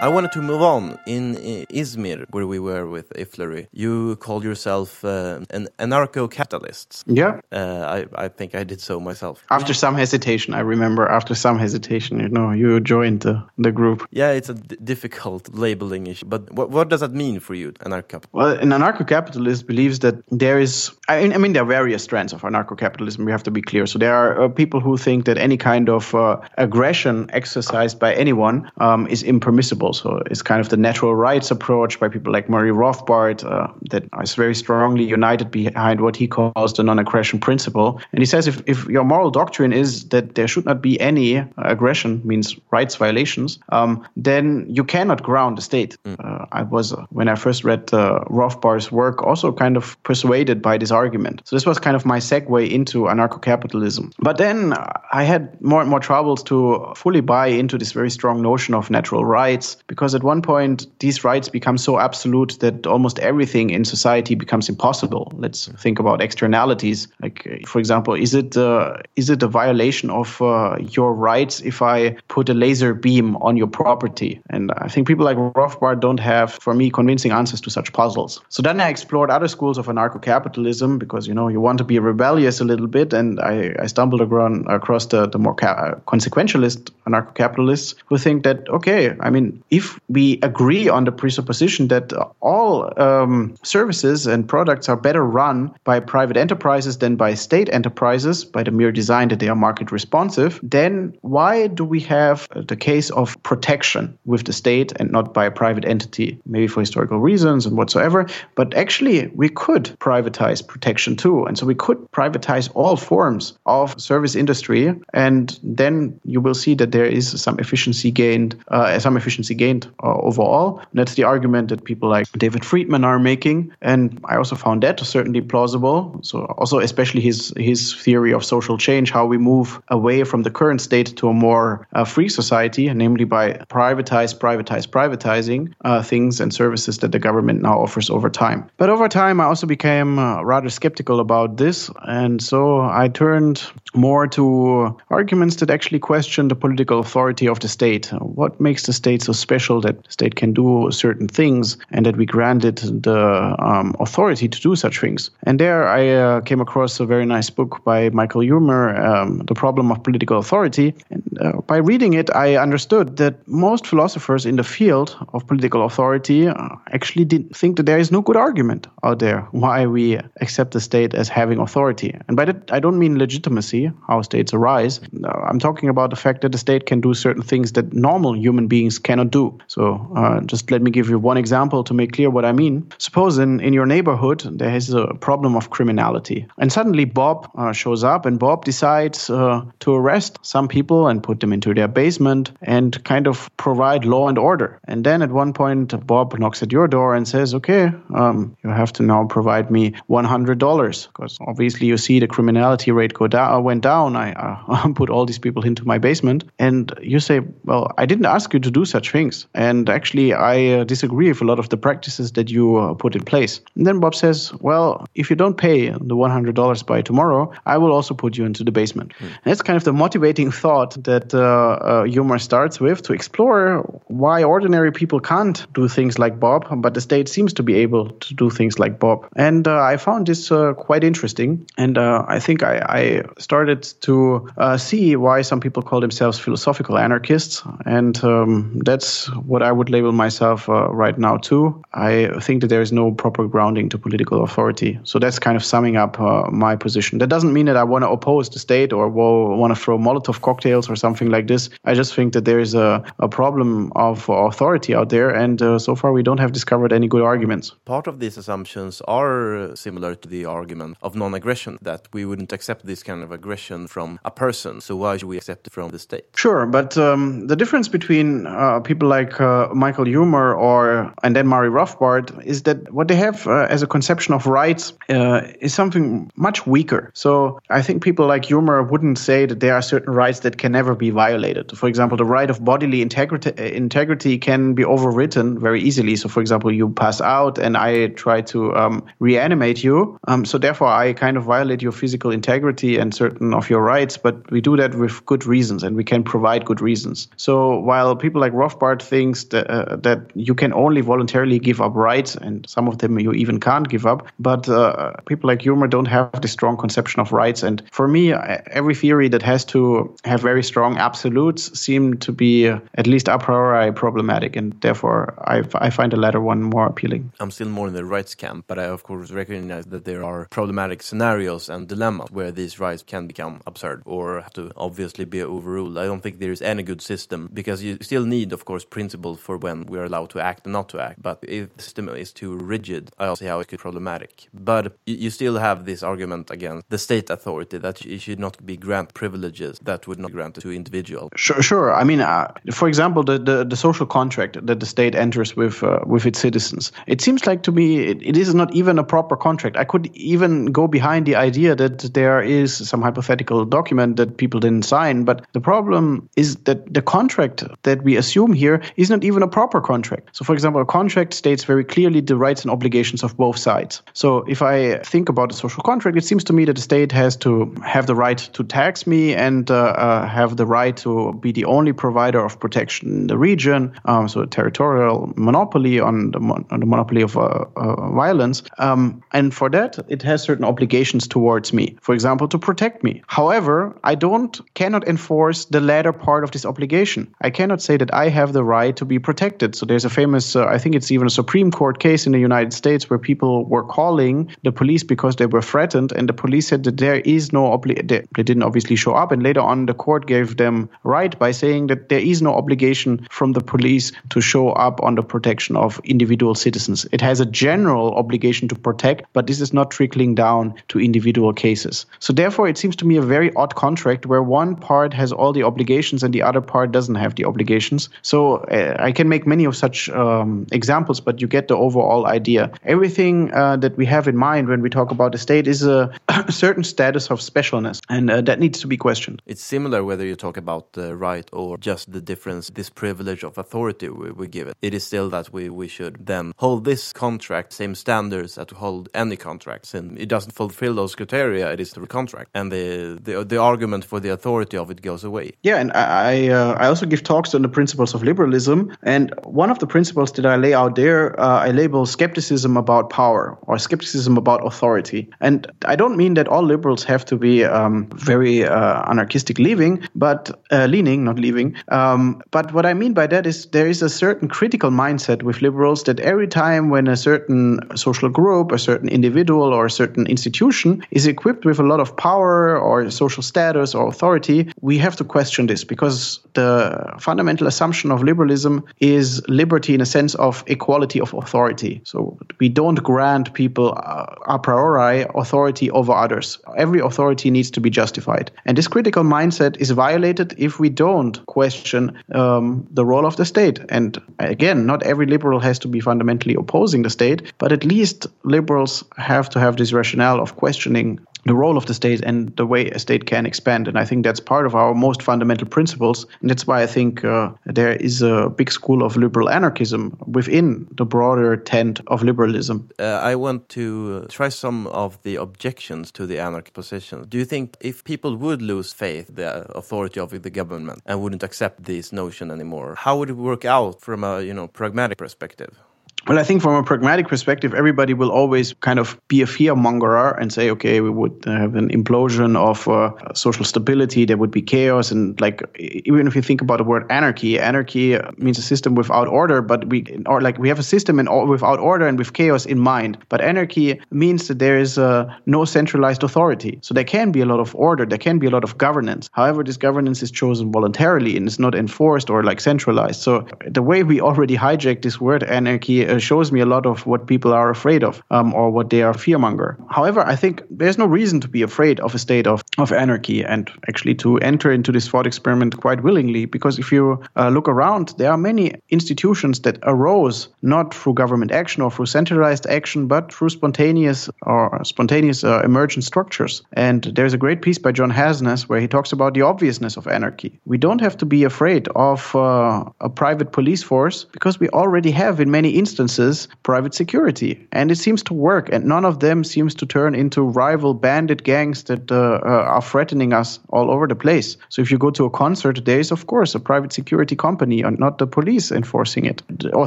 I wanted to move on. In Izmir, where we were with IFLRY, you called yourself uh, an anarcho-capitalist. Yeah. Uh, I, I think I did so myself. After some hesitation, I remember after some hesitation, you know, you joined the, the group. Yeah, it's a difficult labeling issue. But what, what does that mean for you, anarcho Well, an anarcho-capitalist believes that there is, I mean, I mean, there are various strands of anarcho-capitalism, we have to be clear. So there are uh, people who think that any kind of uh, aggression exercised by anyone um, is impermissible so it's kind of the natural rights approach by people like Murray Rothbard uh, that is very strongly united behind what he calls the non-aggression principle. And he says if, if your moral doctrine is that there should not be any aggression, means rights violations, um, then you cannot ground the state. Mm. Uh, I was, uh, when I first read uh, Rothbard's work, also kind of persuaded by this argument. So this was kind of my segue into anarcho-capitalism. But then I had more and more troubles to fully buy into this very strong notion of natural rights because at one point these rights become so absolute that almost everything in society becomes impossible. Let's think about externalities. Like, for example, is it uh, is it a violation of uh, your rights if I put a laser beam on your property? And I think people like Rothbard don't have, for me, convincing answers to such puzzles. So then I explored other schools of anarcho-capitalism because you know you want to be rebellious a little bit, and I, I stumbled across the the more ca- consequentialist anarcho-capitalists who think that okay, I mean if we agree on the presupposition that all um, services and products are better run by private enterprises than by state enterprises by the mere design that they are market responsive, then why do we have the case of protection with the state and not by a private entity? Maybe for historical reasons and whatsoever, but actually we could privatize protection too. And so we could privatize all forms of service industry, and then you will see that there is some efficiency gained, uh, some efficiency gained uh, overall. And that's the argument that people like David Friedman are making, and I also found that certainly plausible. So also especially his his theory of social change, how we move away from the current state to a more uh, free society, namely by privatize, privatize, privatizing uh, things and services that the government now offers over time. But over time, I also became uh, rather skeptical about this, and so I turned more to arguments that actually question the political authority of the state. What makes the state so special that the state can do certain things and that we granted the um, authority to do such things. And there I uh, came across a very nice book by Michael Huemer, um, The Problem of Political Authority. And uh, by reading it, I understood that most philosophers in the field of political authority uh, actually did think that there is no good argument out there why we accept the state as having authority. And by that, I don't mean legitimacy, how states arise. I'm talking about the fact that the state can do certain things that normal human beings cannot do. So uh, just let me give you one example to make clear what I mean. Suppose in, in your neighborhood there is a problem of criminality, and suddenly Bob uh, shows up, and Bob decides uh, to arrest some people and put them into their basement and kind of provide law and order. And then at one point, Bob knocks at your door and says, "Okay, um, you have to now provide me $100 because obviously you see the criminality rate go down. Went down. I put all these people into my basement, and you say, "Well, I didn't ask you to do such things." And actually, I uh, disagree with a lot of the practices that you uh, put in place. And then Bob says, Well, if you don't pay the $100 by tomorrow, I will also put you into the basement. Mm. that's kind of the motivating thought that uh, uh, starts with to explore why ordinary people can't do things like Bob, but the state seems to be able to do things like Bob. And uh, I found this uh, quite interesting. And I think I, I, started to see why some people call themselves philosophical anarchists. And um, that's that's what I would label myself uh, right now too. I think that there is no proper grounding to political authority. So that's kind of summing up uh, my position. That doesn't mean that I want to oppose the state or want to throw Molotov cocktails or something like this. I just think that there is a, a problem of authority out there, and uh, so far we don't have discovered any good arguments. Part of these assumptions are similar to the argument of non-aggression that we wouldn't accept this kind of aggression from a person. So why should we accept it from the state? Sure, but um, the difference between uh, people like uh, Michael Huemer or and then Murray Rothbard is that what they have uh, as a conception of rights uh, is something much weaker. So I think people like Huemer wouldn't say that there are certain rights that can never be violated. For example, the right of bodily integrity, integrity can be overwritten very easily. So, for example, you pass out and I try to um, reanimate you. Um, so therefore, I kind of violate your physical integrity and certain of your rights. But we do that with good reasons, and we can provide good reasons. So while people like Rothbard thinks that, uh, that you can only voluntarily give up rights, and some of them you even can't give up, but uh, people like Huemer don't have the strong conception of rights. And for me, every theory that has to have very strong absolutes seem to be uh, at least a priori problematic, and therefore I, I find the latter one more appealing. I'm still more in the rights camp, but I of course recognize that there are problematic scenarios and dilemmas where these rights can become absurd or have to obviously be overruled. I don't think there is any good system because you still need, of course, principles for when we are allowed to act and not to act. But if the system is too rigid, I see how it could be problematic. But you still have this argument against the state authority that it should not be grant privileges that would not be granted to individuals. Sure, sure. I mean, uh, for example, the, the, the social contract that the state enters with uh, with its citizens. It seems like to me it, it is not even a proper contract. I could even go behind the idea that there is some hypothetical document that people didn't sign, but the problem is that the contract that we assume here is not even a proper contract. So, for example, a contract states very clearly the rights and obligations of both sides. So, if I think about a social contract, it seems to me that the state has to have the right to tax me and uh, uh, have the right to be the only provider of protection in the region, um, so a territorial monopoly on the, mon- on the monopoly of uh, uh, violence. Um, and for that, it has certain obligations towards me. For example, to protect me. However, I don't cannot enforce the latter part of this obligation. I cannot say that I have the right to be protected. So there's a famous, uh, I think it's even a Supreme Court case in the United States where people were calling the police because they were threatened, and the police said that there is no obligation. They, they didn't obviously show up, and later on, the court gave them right by saying that there is no obligation from the police to show up on the protection of individual citizens. It has a general obligation to protect, but this is not trickling down to individual cases. So therefore, it seems to me a very odd contract where one part has all the obligations and the other part doesn't have the obligations. So uh, I can make many of such um, examples, but you get the overall idea. Everything uh, that we have in mind when we talk about the state is a, certain status of specialness, and uh, that needs to be questioned. It's similar whether you talk about the right or just the difference, this privilege of authority we, we give it. It is still that we, we should then hold this contract same standards as to hold any contracts, and it doesn't fulfill those criteria. It is the contract, and the the, the argument for the authority of it goes away. Yeah, and I uh, I also give talks on the principles of liberalism, and one of the principles that I lay out there, uh, I label skepticism about power or skepticism about authority. And I don't mean that all liberals have to be um, very uh, anarchistic leaving, but uh, leaning, not leaving. Um, but what I mean by that is there is a certain critical mindset with liberals that every time when a certain social group, a certain individual, or a certain institution is equipped with a lot of power or social status or authority, we have to question this because the fundamental assumption of liberalism is liberty in a sense of equality of authority. So we don't grant people uh, a priori authority over others. Every authority needs to be justified. And this critical mindset is violated if we don't question um, the role of the state. And again, not every liberal has to be fundamentally opposing the state, but at least liberals have to have this rationale of questioning the role of the state and the way a state can expand. And I think that's part of our most fundamental principles. And that's why I think uh, there is a big school of liberal anarchism within the broader tent of liberalism. Uh, I want to try some of the objections to the anarchist position. Do you think if people would lose faith, the authority of the government, and wouldn't accept this notion anymore, how would it work out from a you know pragmatic perspective? Well, I think from a pragmatic perspective, everybody will always kind of be a fear mongerer and say, okay, we would have an implosion of uh, social stability, there would be chaos. And like, even if you think about the word anarchy, anarchy means a system without order, but we, or like, we have a system in without order and with chaos in mind. But anarchy means that there is uh, no centralized authority. So there can be a lot of order, there can be a lot of governance. However, this governance is chosen voluntarily and is not enforced or like centralized. So the way we already hijacked this word anarchy uh, shows me a lot of what people are afraid of um, or what they are fearmonger. However, I think there's no reason to be afraid of a state of, of anarchy and actually to enter into this thought experiment quite willingly because if you uh, look around, there are many institutions that arose not through government action or through centralized action, but through spontaneous or spontaneous uh, emergent structures. And there's a great piece by John Hasnas where he talks about the obviousness of anarchy. We don't have to be afraid of uh, a private police force because we already have in many instances instances private security. And it seems to work. And none of them seems to turn into rival bandit gangs that uh, uh, are threatening us all over the place. So if you go to a concert, there is, of course, a private security company and not the police enforcing it. Or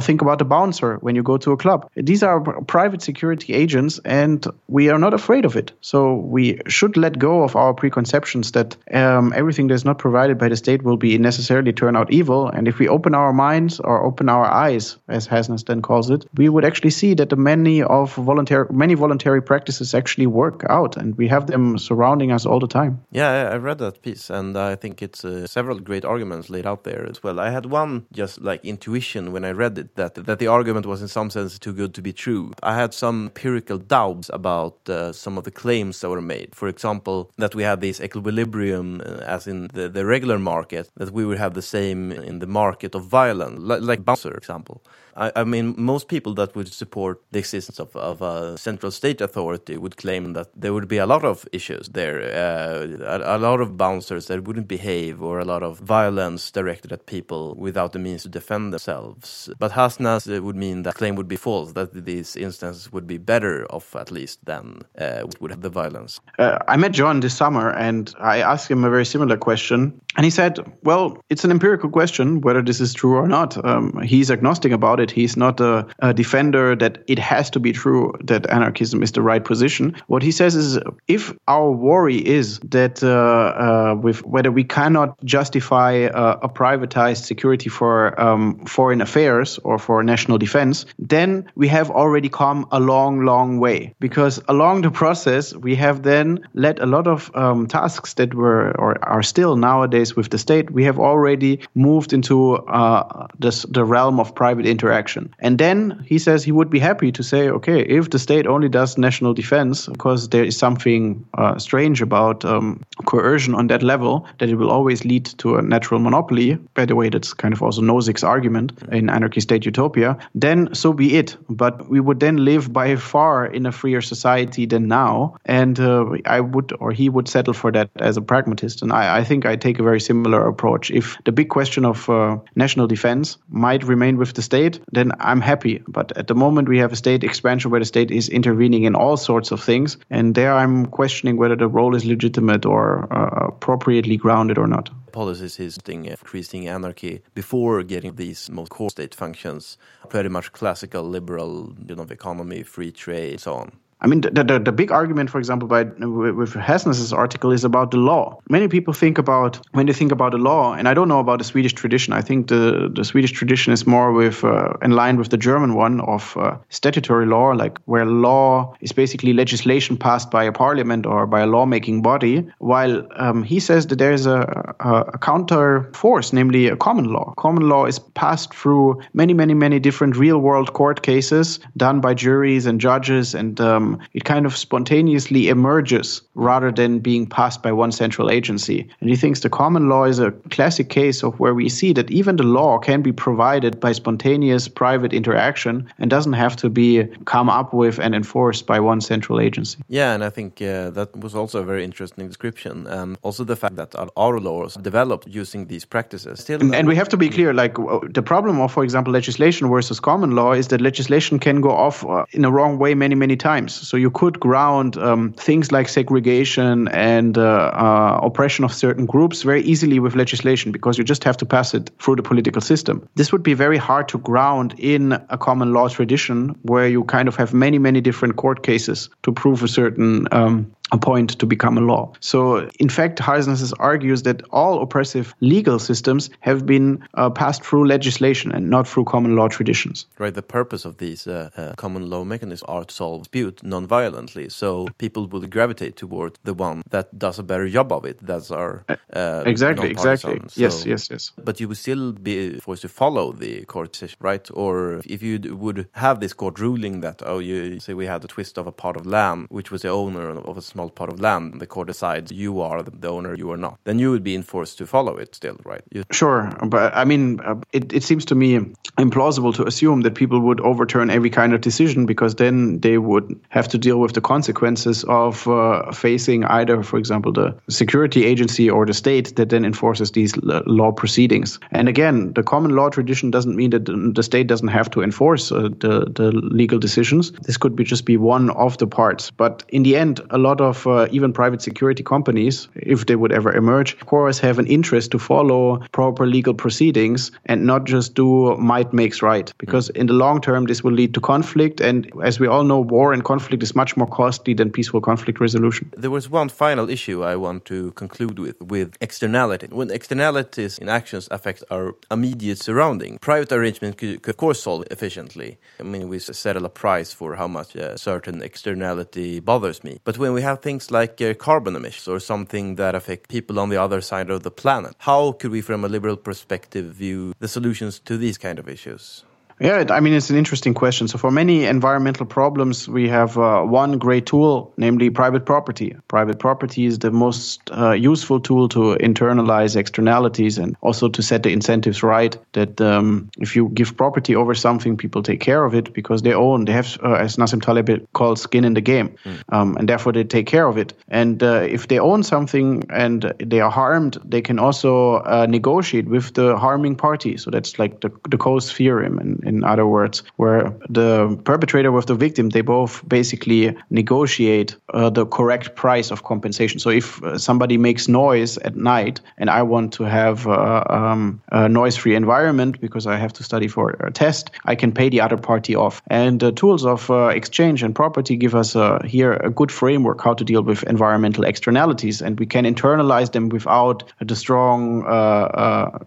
think about the bouncer when you go to a club. These are private security agents, and we are not afraid of it. So we should let go of our preconceptions that um, everything that's not provided by the state will be necessarily turn out evil. And if we open our minds or open our eyes, as Hasnas then calls it, we would actually see that the many of voluntary many voluntary practices actually work out, and we have them surrounding us all the time. Yeah, I read that piece, and I think it's uh, several great arguments laid out there as well. I had one just like intuition when I read it that that the argument was in some sense too good to be true. I had some empirical doubts about uh, some of the claims that were made. For example, that we have this equilibrium uh, as in the, the regular market, that we would have the same in the market of violence, like, like Bouncer example. I, I, mean, most people that would support the existence of, of a central state authority would claim that there would be a lot of issues there, uh, a, a, lot of bouncers that wouldn't behave, or a lot of violence directed at people without the means to defend themselves. But Hasnas would mean that claim would be false, that these instances would be better off at least than uh, would have the violence. Uh, I met John this summer and I asked him a very similar question. And he said, Well, it's an empirical question whether this is true or not. Um, he's agnostic about it. He's not a, a, defender that it has to be true that anarchism is the right position. What he says is if our worry is that uh, uh, with whether we cannot justify uh, a privatized security for um, foreign affairs or for national defense, then we have already come a long, long way. Because along the process, we have then let a lot of um, tasks that were or are still nowadays with the state, we have already moved into uh, this, the realm of private interaction. And then he says he would be happy to say, okay, if the state only does national defense, because there is something uh, strange about um, coercion on that level, that it will always lead to a natural monopoly. By the way, that's kind of also Nozick's argument in Anarchy State Utopia. Then so be it. But we would then live by far in a freer society than now. And uh, I would, or he would settle for that as a pragmatist. And I, I think I take a very very similar approach. If the big question of uh, national defense might remain with the state, then I'm happy. But at the moment, we have a state expansion where the state is intervening in all sorts of things. And there I'm questioning whether the role is legitimate or uh, appropriately grounded or not policies is increasing anarchy before getting these most core state functions, pretty much classical liberal, you know, economy, free trade, so on. I mean, the, the, the, big argument, for example, by with Hasnas's article is about the law. Many people think about when they think about the law, and I don't know about the Swedish tradition. I think the, the Swedish tradition is more with uh, in line with the German one of uh, statutory law, like where law is basically legislation passed by a parliament or by a lawmaking body. While um, he says that there is a, a, a counter force, namely a common law. Common law is passed through many, many, many different real world court cases done by juries and judges and um, it kind of spontaneously emerges rather than being passed by one central agency. And he thinks the common law is a classic case of where we see that even the law can be provided by spontaneous private interaction and doesn't have to be come up with and enforced by one central agency. Yeah, and I think uh, that was also a very interesting description. And also, the fact that our laws developed using these practices. Still, and, and we have to be clear like the problem of, for example, legislation versus common law is that legislation can go off uh, in a wrong way many, many times. So you could ground um, things like segregation and uh, uh, oppression of certain groups very easily with legislation because you just have to pass it through the political system. This would be very hard to ground in a common law tradition where you kind of have many, many different court cases to prove a certain um, a point to become a law. So, in fact, Hasnas argues that all oppressive legal systems have been uh, passed through legislation and not through common law traditions. Right. The purpose of these uh, uh, common law mechanisms are to solve dispute non-violently, so people will gravitate toward the one that does a better job of it. That's our uh, exactly, exactly. So, yes, yes, yes. But you would still be forced to follow the court decision, right? Or if you would have this court ruling that oh, you say we had a twist of a part of land, which was the owner of a small part of land, the court decides you are the owner, you are not, then you would be enforced to follow it still, right? You sure, but I mean, uh, it, it seems to me implausible to assume that people would overturn every kind of decision because then they would have to deal with the consequences of uh, facing either, for example, the security agency or the state that then enforces these law proceedings. And again, the common law tradition doesn't mean that the state doesn't have to enforce uh, the, the legal decisions. This could be just be one of the parts. But in the end, a lot of uh, even private security companies, if they would ever emerge, of course, have an interest to follow proper legal proceedings and not just do might makes right. Because in the long term, this will lead to conflict. And as we all know, war and conflict is much more costly than peaceful conflict resolution. There was one final issue I want to conclude with, with externality. When externalities in actions affect our immediate surrounding, private arrangement could, could of course solve efficiently. I mean, we settle a price for how much a certain externality bothers me. But when we have things like uh, carbon emissions or something that affect people on the other side of the planet, how could we, from a liberal perspective, view the solutions to these kind of issues? Yeah, I mean, it's an interesting question. So, for many environmental problems, we have uh, one great tool, namely private property. Private property is the most uh, useful tool to internalize externalities and also to set the incentives right. That um, if you give property over something, people take care of it because they own, they have, uh, as Nassim Taleb calls, skin in the game. Mm. Um, and therefore they take care of it. And uh, if they own something and they are harmed, they can also uh, negotiate with the harming party. So, that's like the, the Coase theorem. And, in other words, where the perpetrator with the victim, they both basically negotiate uh, the correct price of compensation. So if uh, somebody makes noise at night and I want to have uh, um, a noise-free environment because I have to study for a test, I can pay the other party off. And the tools of uh, exchange and property give us uh, here a good framework how to deal with environmental externalities, and we can internalize them without the strong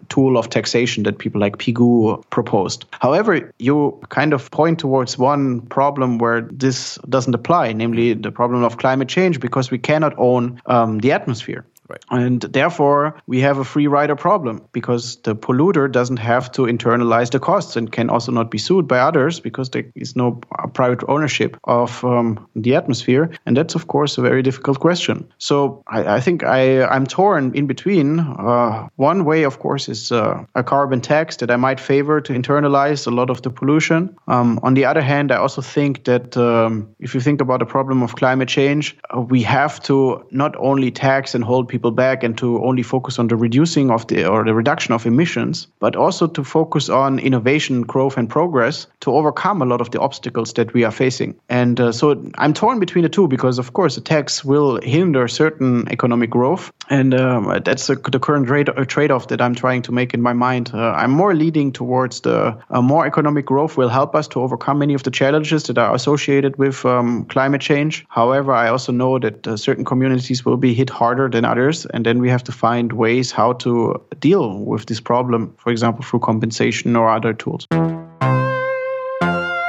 tool of taxation that people like Pigou proposed. However, However, you kind of point towards one problem where this doesn't apply, namely the problem of climate change, because we cannot own um, the atmosphere. Right. And therefore, we have a free rider problem because the polluter doesn't have to internalize the costs and can also not be sued by others because there is no private ownership of um, the atmosphere. And that's, of course, a very difficult question. So I, I think I, I'm torn in between. Uh, one way, of course, is uh, a carbon tax that I might favor to internalize a lot of the pollution. Um, on the other hand, I also think that um, if you think about the problem of climate change, uh, we have to not only tax and hold people people back and to only focus on the reducing of the or the reduction of emissions, but also to focus on innovation, growth, and progress to overcome a lot of the obstacles that we are facing. And uh, so I'm torn between the two because, of course, the tax will hinder certain economic growth, and um, that's a, the current uh, trade-off that I'm trying to make in my mind. Uh, I'm more leading towards the uh, more economic growth will help us to overcome many of the challenges that are associated with um, climate change. However, I also know that uh, certain communities will be hit harder than others And then we have to find ways how to deal with this problem, for example, through compensation or other tools.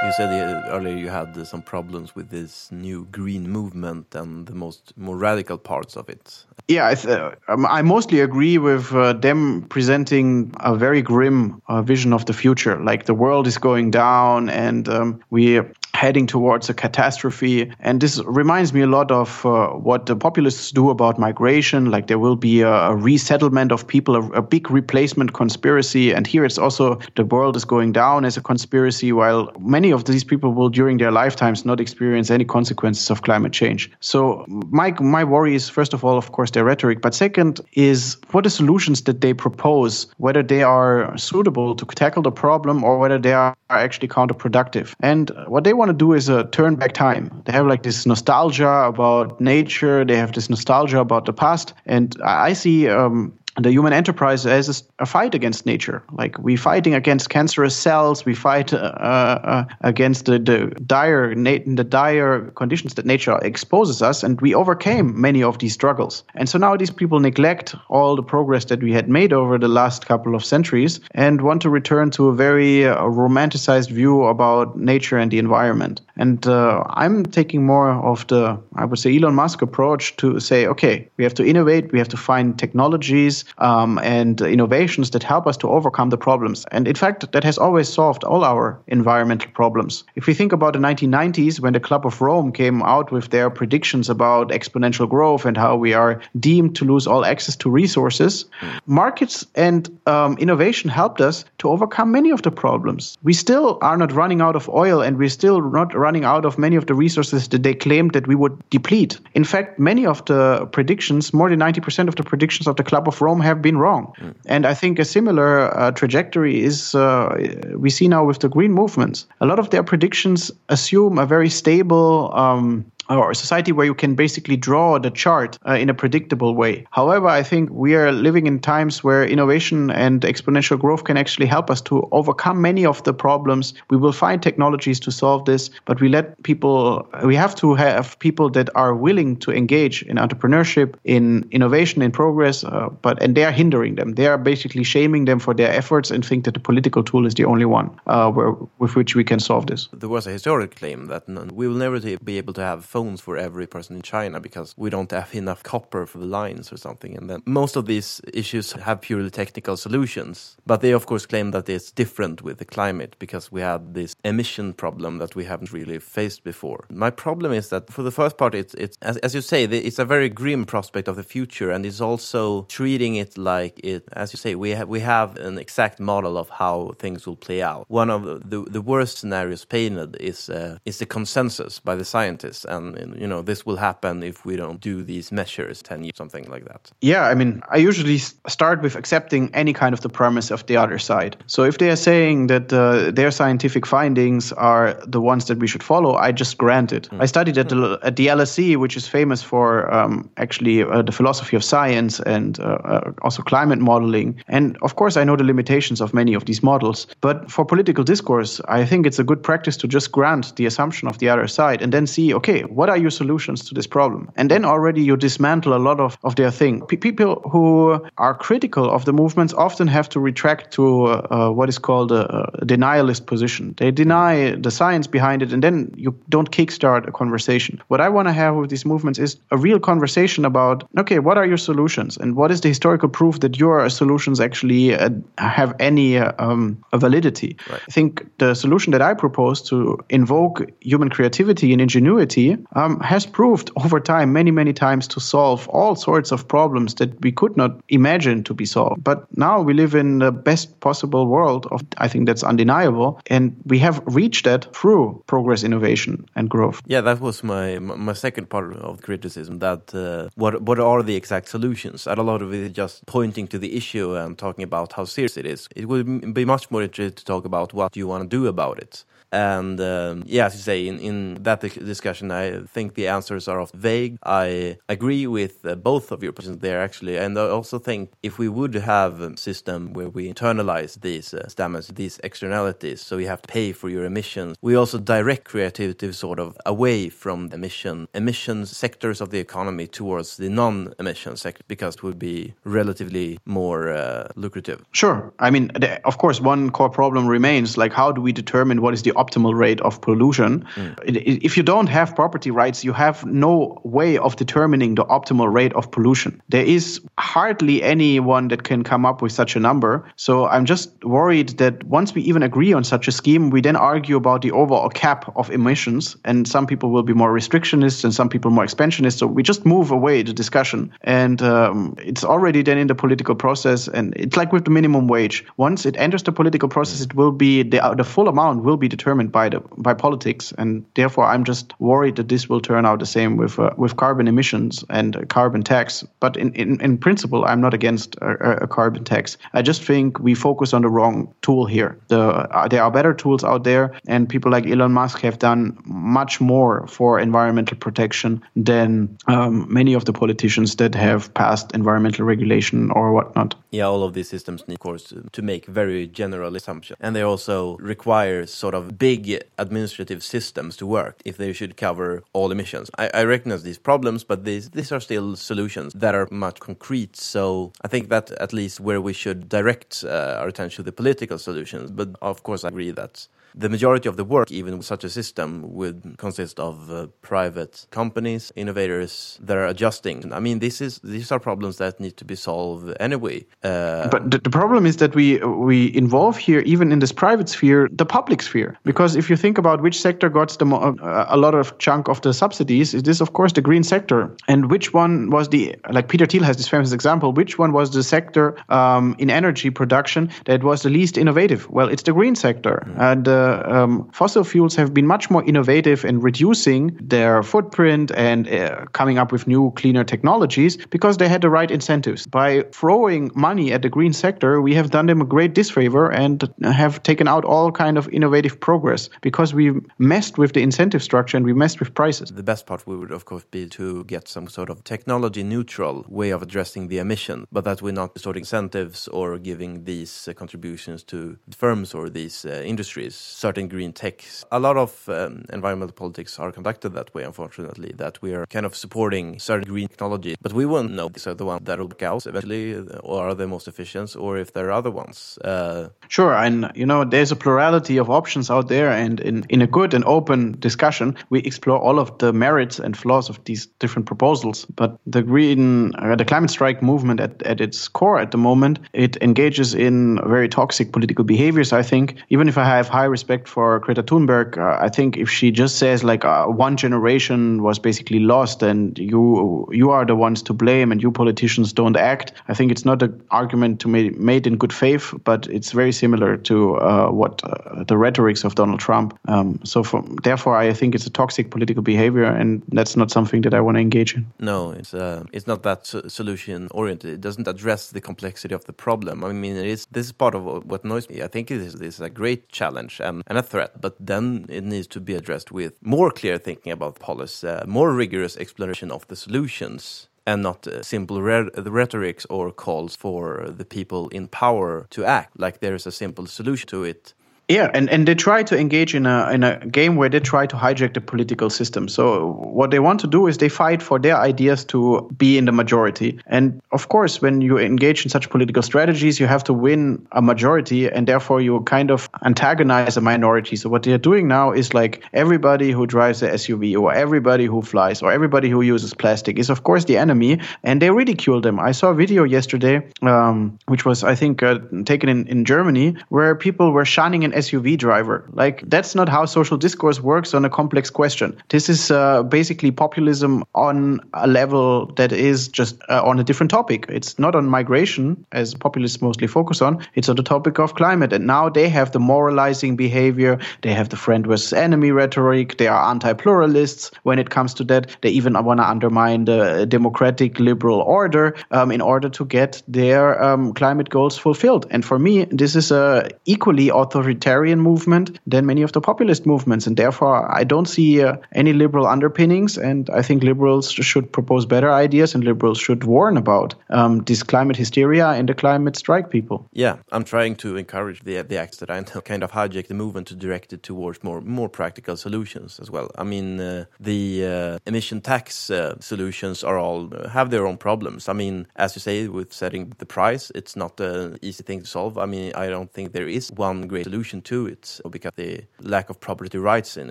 You said earlier you had some problems with this new green movement and the most more radical parts of it. Yeah, I, th- um, I mostly agree with uh, them presenting a very grim uh, vision of the future. Like the world is going down, and um, we heading towards a catastrophe. And this reminds me a lot of uh, what the populists do about migration. Like there will be a, a resettlement of people, a, a, big replacement conspiracy. And here it's also the world is going down as a conspiracy, while many of these people will during their lifetimes not experience any consequences of climate change. So my my worry is first of all, of course, their rhetoric, but second is what the solutions that they propose, whether they are suitable to tackle the problem or whether they are actually counterproductive. And what they want want to do is uh, turn back time. They have like this nostalgia about nature. They have this nostalgia about the past, and I see um, the human enterprise as a fight against nature. Like we're fighting against cancerous cells, we fight uh, uh, against the, the dire the dire conditions that nature exposes us, and we overcame many of these struggles. And so now these people neglect all the progress that we had made over the last couple of centuries and want to return to a very uh, romanticized view about nature and the environment. And uh, I'm taking more of the, I would say, Elon Musk approach to say, okay, we have to innovate, we have to find technologies um, and innovations that help us to overcome the problems. And in fact, that has always solved all our environmental problems. If we think about the 1990s, when the Club of Rome came out with their predictions about exponential growth and how we are deemed to lose all access to resources, markets and um, innovation helped us to overcome many of the problems. We still are not running out of oil and we're still not running out of many of the resources that they claimed that we would deplete. In fact, many of the predictions, more than 90% of the predictions of the Club of Rome have been wrong. Mm. And I think a similar uh, trajectory is uh, we see now with the green movements. A lot of their predictions assume a very stable um, or a society where you can basically draw the chart uh, in a predictable way. However, I think we are living in times where innovation and exponential growth can actually help us to overcome many of the problems. We will find technologies to solve this, but we let people, we have to have people that are willing to engage in entrepreneurship, in innovation, in progress, uh, but and they are hindering them. They are basically shaming them for their efforts and think that the political tool is the only one uh, where, with which we can solve this. There was a historic claim that we will never be able to have phones for every person in China because we don't have enough copper for the lines or something. And then most of these issues have purely technical solutions. But they, of course, claim that it's different with the climate because we have this emission problem that we haven't really faced before. My problem is that for the first part, it's, it's as, as you say, it's a very grim prospect of the future, and it's also treating it like it, as you say, we have we have an exact model of how things will play out. One of the the, the worst scenarios painted is uh, is the consensus by the scientists, and you know this will happen if we don't do these measures 10 years something like that. Yeah i mean i usually start with accepting any kind of the premise of the other side. So if they are saying that uh, their scientific findings are the ones that we should follow i just grant it. Mm. i studied at the, at the lse which is famous for um, actually uh, the philosophy of science and uh, uh, also climate modeling. And of course i know the limitations of many of these models but for political discourse i think it's a good practice to just grant the assumption of the other side and then see okay what are your solutions to this problem? And then already you dismantle a lot of, of their thing. P- people who are critical of the movements often have to retract to uh, what is called a, a, denialist position. They deny the science behind it, and then you don't kickstart a conversation. What I want to have with these movements is a real conversation about okay, what are your solutions, and what is the historical proof that your solutions actually uh, have any uh, um, validity? Right. I think the solution that I propose to invoke human creativity and ingenuity um, has proved over time, many, many times, to solve all sorts of problems that we could not imagine to be solved. But now we live in the best possible world of, I think that's undeniable. And we have reached that through progress, innovation, and growth. Yeah, that was my my second part of criticism. That uh, what what are the exact solutions? And a lot of it is just pointing to the issue and talking about how serious it is. It would be much more interesting to talk about what you want to do about it. And um, yeah, as you say, in, in that discussion, I think the answers are often vague. I agree with uh, both of your positions there, actually. And I also think if we would have a system where we internalize these uh, stamens, these externalities, so you have to pay for your emissions, we also direct creativity sort of away from the emission emissions sectors of the economy towards the non-emission sector because it would be relatively more uh, lucrative. Sure. I mean, of course, one core problem remains like how do we determine what is the optimal rate of pollution. Mm. If you don't have property rights, you have no way of determining the optimal rate of pollution. There is hardly anyone that can come up with such a number. So I'm just worried that once we even agree on such a scheme, we then argue about the overall cap of emissions. And some people will be more restrictionist and some people more expansionist. So we just move away the discussion. And um, it's already then in the political process. And it's like with the minimum wage. Once it enters the political process, it will be the, the full amount will be determined determined by the by politics, and therefore I'm just worried that this will turn out the same with uh, with carbon emissions and carbon tax. But in, in, in principle, I'm not against a, a, carbon tax. I just think we focus on the wrong tool here. The, uh, there are better tools out there, and people like Elon Musk have done much more for environmental protection than um, many of the politicians that have passed environmental regulation or whatnot. Yeah, all of these systems need, of course, to make very general assumptions, and they also require sort of big administrative systems to work if they should cover all emissions. I, I recognize these problems, but these these are still solutions that are much concrete. So I think that at least where we should direct uh, our attention to the political solutions. But of course, I agree that the majority of the work, even with such a system, would consist of uh, private companies, innovators that are adjusting. I mean, this is these are problems that need to be solved anyway. Uh, but the, the, problem is that we we involve here, even in this private sphere, the public sphere. Because if you think about which sector got the uh, a lot of chunk of the subsidies, it is of course the green sector. And which one was the like Peter Thiel has this famous example. Which one was the sector um, in energy production that was the least innovative? Well, it's the green sector, mm. and uh, um, fossil fuels have been much more innovative in reducing their footprint and uh, coming up with new, cleaner technologies because they had the right incentives. By throwing money at the green sector, we have done them a great disfavor and have taken out all kind of innovative progress because we messed with the incentive structure and we messed with prices. The best part would, of course, be to get some sort of technology neutral way of addressing the emission, but that we're not distorting incentives or giving these uh, contributions to firms or these uh, industries certain green techs. A lot of um, environmental politics are conducted that way, unfortunately, that we are kind of supporting certain green technology, but we won't know these are the ones that will work out eventually, or are the most efficient, or if there are other ones. Uh, sure, and you know, there's a plurality of options out there, and in, in a good and open discussion, we explore all of the merits and flaws of these different proposals. But the green, uh, the climate strike movement at, at its core at the moment, it engages in very toxic political behaviors, I think, even if I have high respect for Greta Thunberg, uh, I think if she just says like uh, one generation was basically lost and you you are the ones to blame and you politicians don't act, I think it's not an argument to be made in good faith, but it's very similar to uh, what uh, the rhetorics of Donald Trump. Um, so from, therefore, I think it's a toxic political behavior, and that's not something that I want to engage in. No, it's uh, it's not that solution oriented. It doesn't address the complexity of the problem. I mean, it is this is part of what annoys me. I think it is, this is a great challenge and and a threat, but then it needs to be addressed with more clear thinking about policy, uh, more rigorous exploration of the solutions, and not uh, simple re- rhetorics or calls for the people in power to act. Like there is a simple solution to it yeah, and, and they try to engage in a in a game where they try to hijack the political system. So what they want to do is they fight for their ideas to be in the majority. And of course, when you engage in such political strategies, you have to win a majority, and therefore you kind of antagonize a minority. So what they are doing now is like everybody who drives a SUV, or everybody who flies, or everybody who uses plastic is of course the enemy, and they ridicule them. I saw a video yesterday, um, which was I think uh, taken in in Germany, where people were shunning an SUV driver. Like that's not how social discourse works on a complex question. This is uh, basically populism on a level that is just uh, on a different topic. It's not on migration, as populists mostly focus on. It's on the topic of climate. And now they have the moralizing behavior. They have the friend versus enemy rhetoric. They are anti-pluralists when it comes to that. They even want to undermine the democratic liberal order um, in order to get their um, climate goals fulfilled. And for me, this is a equally authoritarian authoritarian movement than many of the populist movements. And therefore, I don't see uh, any liberal underpinnings. And I think liberals should propose better ideas and liberals should warn about um, this climate hysteria and the climate strike people. Yeah, I'm trying to encourage the, the acts that I kind of hijack the movement to direct it towards more, more practical solutions as well. I mean, uh, the uh, emission tax uh, solutions are all uh, have their own problems. I mean, as you say, with setting the price, it's not an easy thing to solve. I mean, I don't think there is one great solution to it because the lack of property rights in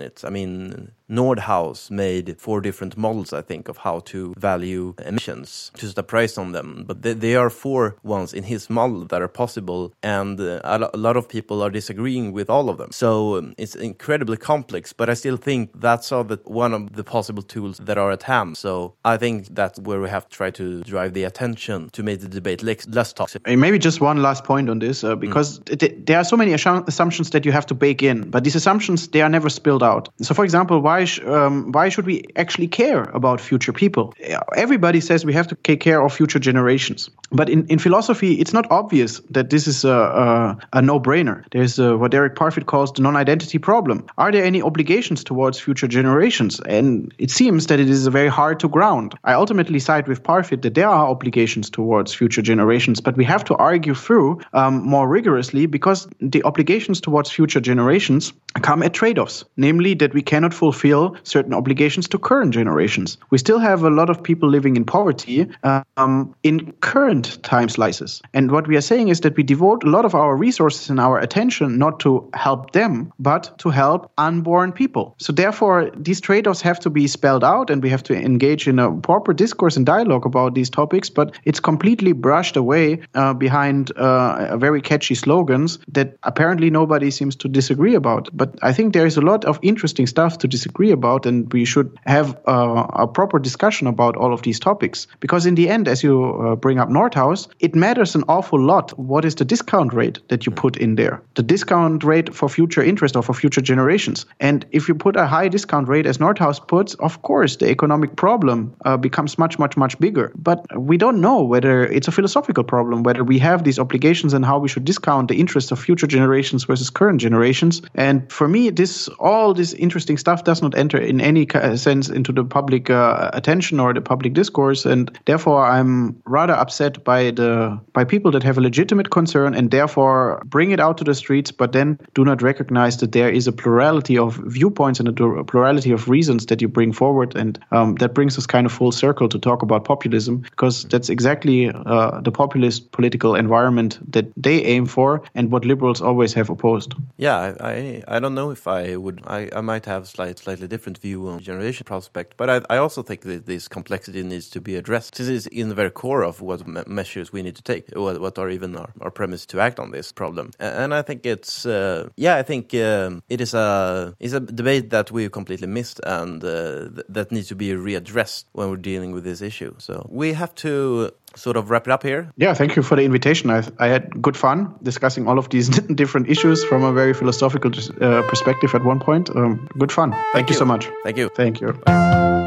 it. I mean, Nordhaus made four different models, I think, of how to value emissions, to set a price on them. But they, they are four ones in his model that are possible, and uh, a, lot of people are disagreeing with all of them. So um, it's incredibly complex, but I still think that's all the, one of the possible tools that are at hand. So I think that's where we have to try to drive the attention to make the debate less, less toxic. And maybe just one last point on this, uh, because mm. th there are so many assumptions assumptions that you have to bake in, but these assumptions they are never spilled out. So, for example, why sh- um, why should we actually care about future people? Everybody says we have to take care of future generations, but in, in philosophy, it's not obvious that this is a, a, a no-brainer. There's a, what Derek Parfit calls the non-identity problem. Are there any obligations towards future generations? And it seems that it is very hard to ground. I ultimately side with Parfit that there are obligations towards future generations, but we have to argue through um, more rigorously because the obligations towards future generations come at trade offs, namely that we cannot fulfill certain obligations to current generations. We still have a lot of people living in poverty um, in current time slices. And what we are saying is that we devote a lot of our resources and our attention not to help them, but to help unborn people. So, therefore, these trade offs have to be spelled out and we have to engage in a proper discourse and dialogue about these topics, but it's completely brushed away uh, behind uh, very catchy slogans that apparently nobody seems to disagree about. But I think there is a lot of interesting stuff to disagree about, and we should have uh, a proper discussion about all of these topics. Because in the end, as you uh, bring up Nordhaus, it matters an awful lot what is the discount rate that you put in there, the discount rate for future interest or for future generations. And if you put a high discount rate, as Nordhaus puts, of course, the economic problem uh, becomes much, much, much bigger. But we don't know whether it's a philosophical problem, whether we have these obligations and how we should discount the interest of future generations versus current generations. And for me, this all this interesting stuff does not enter in any sense into the public uh, attention or the public discourse, and therefore I'm rather upset by the by people that have a legitimate concern and therefore bring it out to the streets, but then do not recognize that there is a plurality of viewpoints and a plurality of reasons that you bring forward, and um, that brings us kind of full circle to talk about populism because that's exactly uh, the populist political environment that they aim for and what liberals always have opposed. Yeah, I I, don't know if I would I, I might have slight slightly different view on generation prospect, but I, I also think that this complexity needs to be addressed. This is in the very core of what me measures we need to take, what, what are even our, our premise to act on this problem. And I think it's uh, yeah, I think um, it is a is a debate that we completely missed and uh, th that needs to be readdressed when we're dealing with this issue. So we have to sort of wrap it up here. Yeah, thank you for the invitation. I, I had good fun discussing all of these different issues from a very philosophical uh, perspective at one point. Um, good fun. Thank, thank you. you so much. Thank you. Thank you.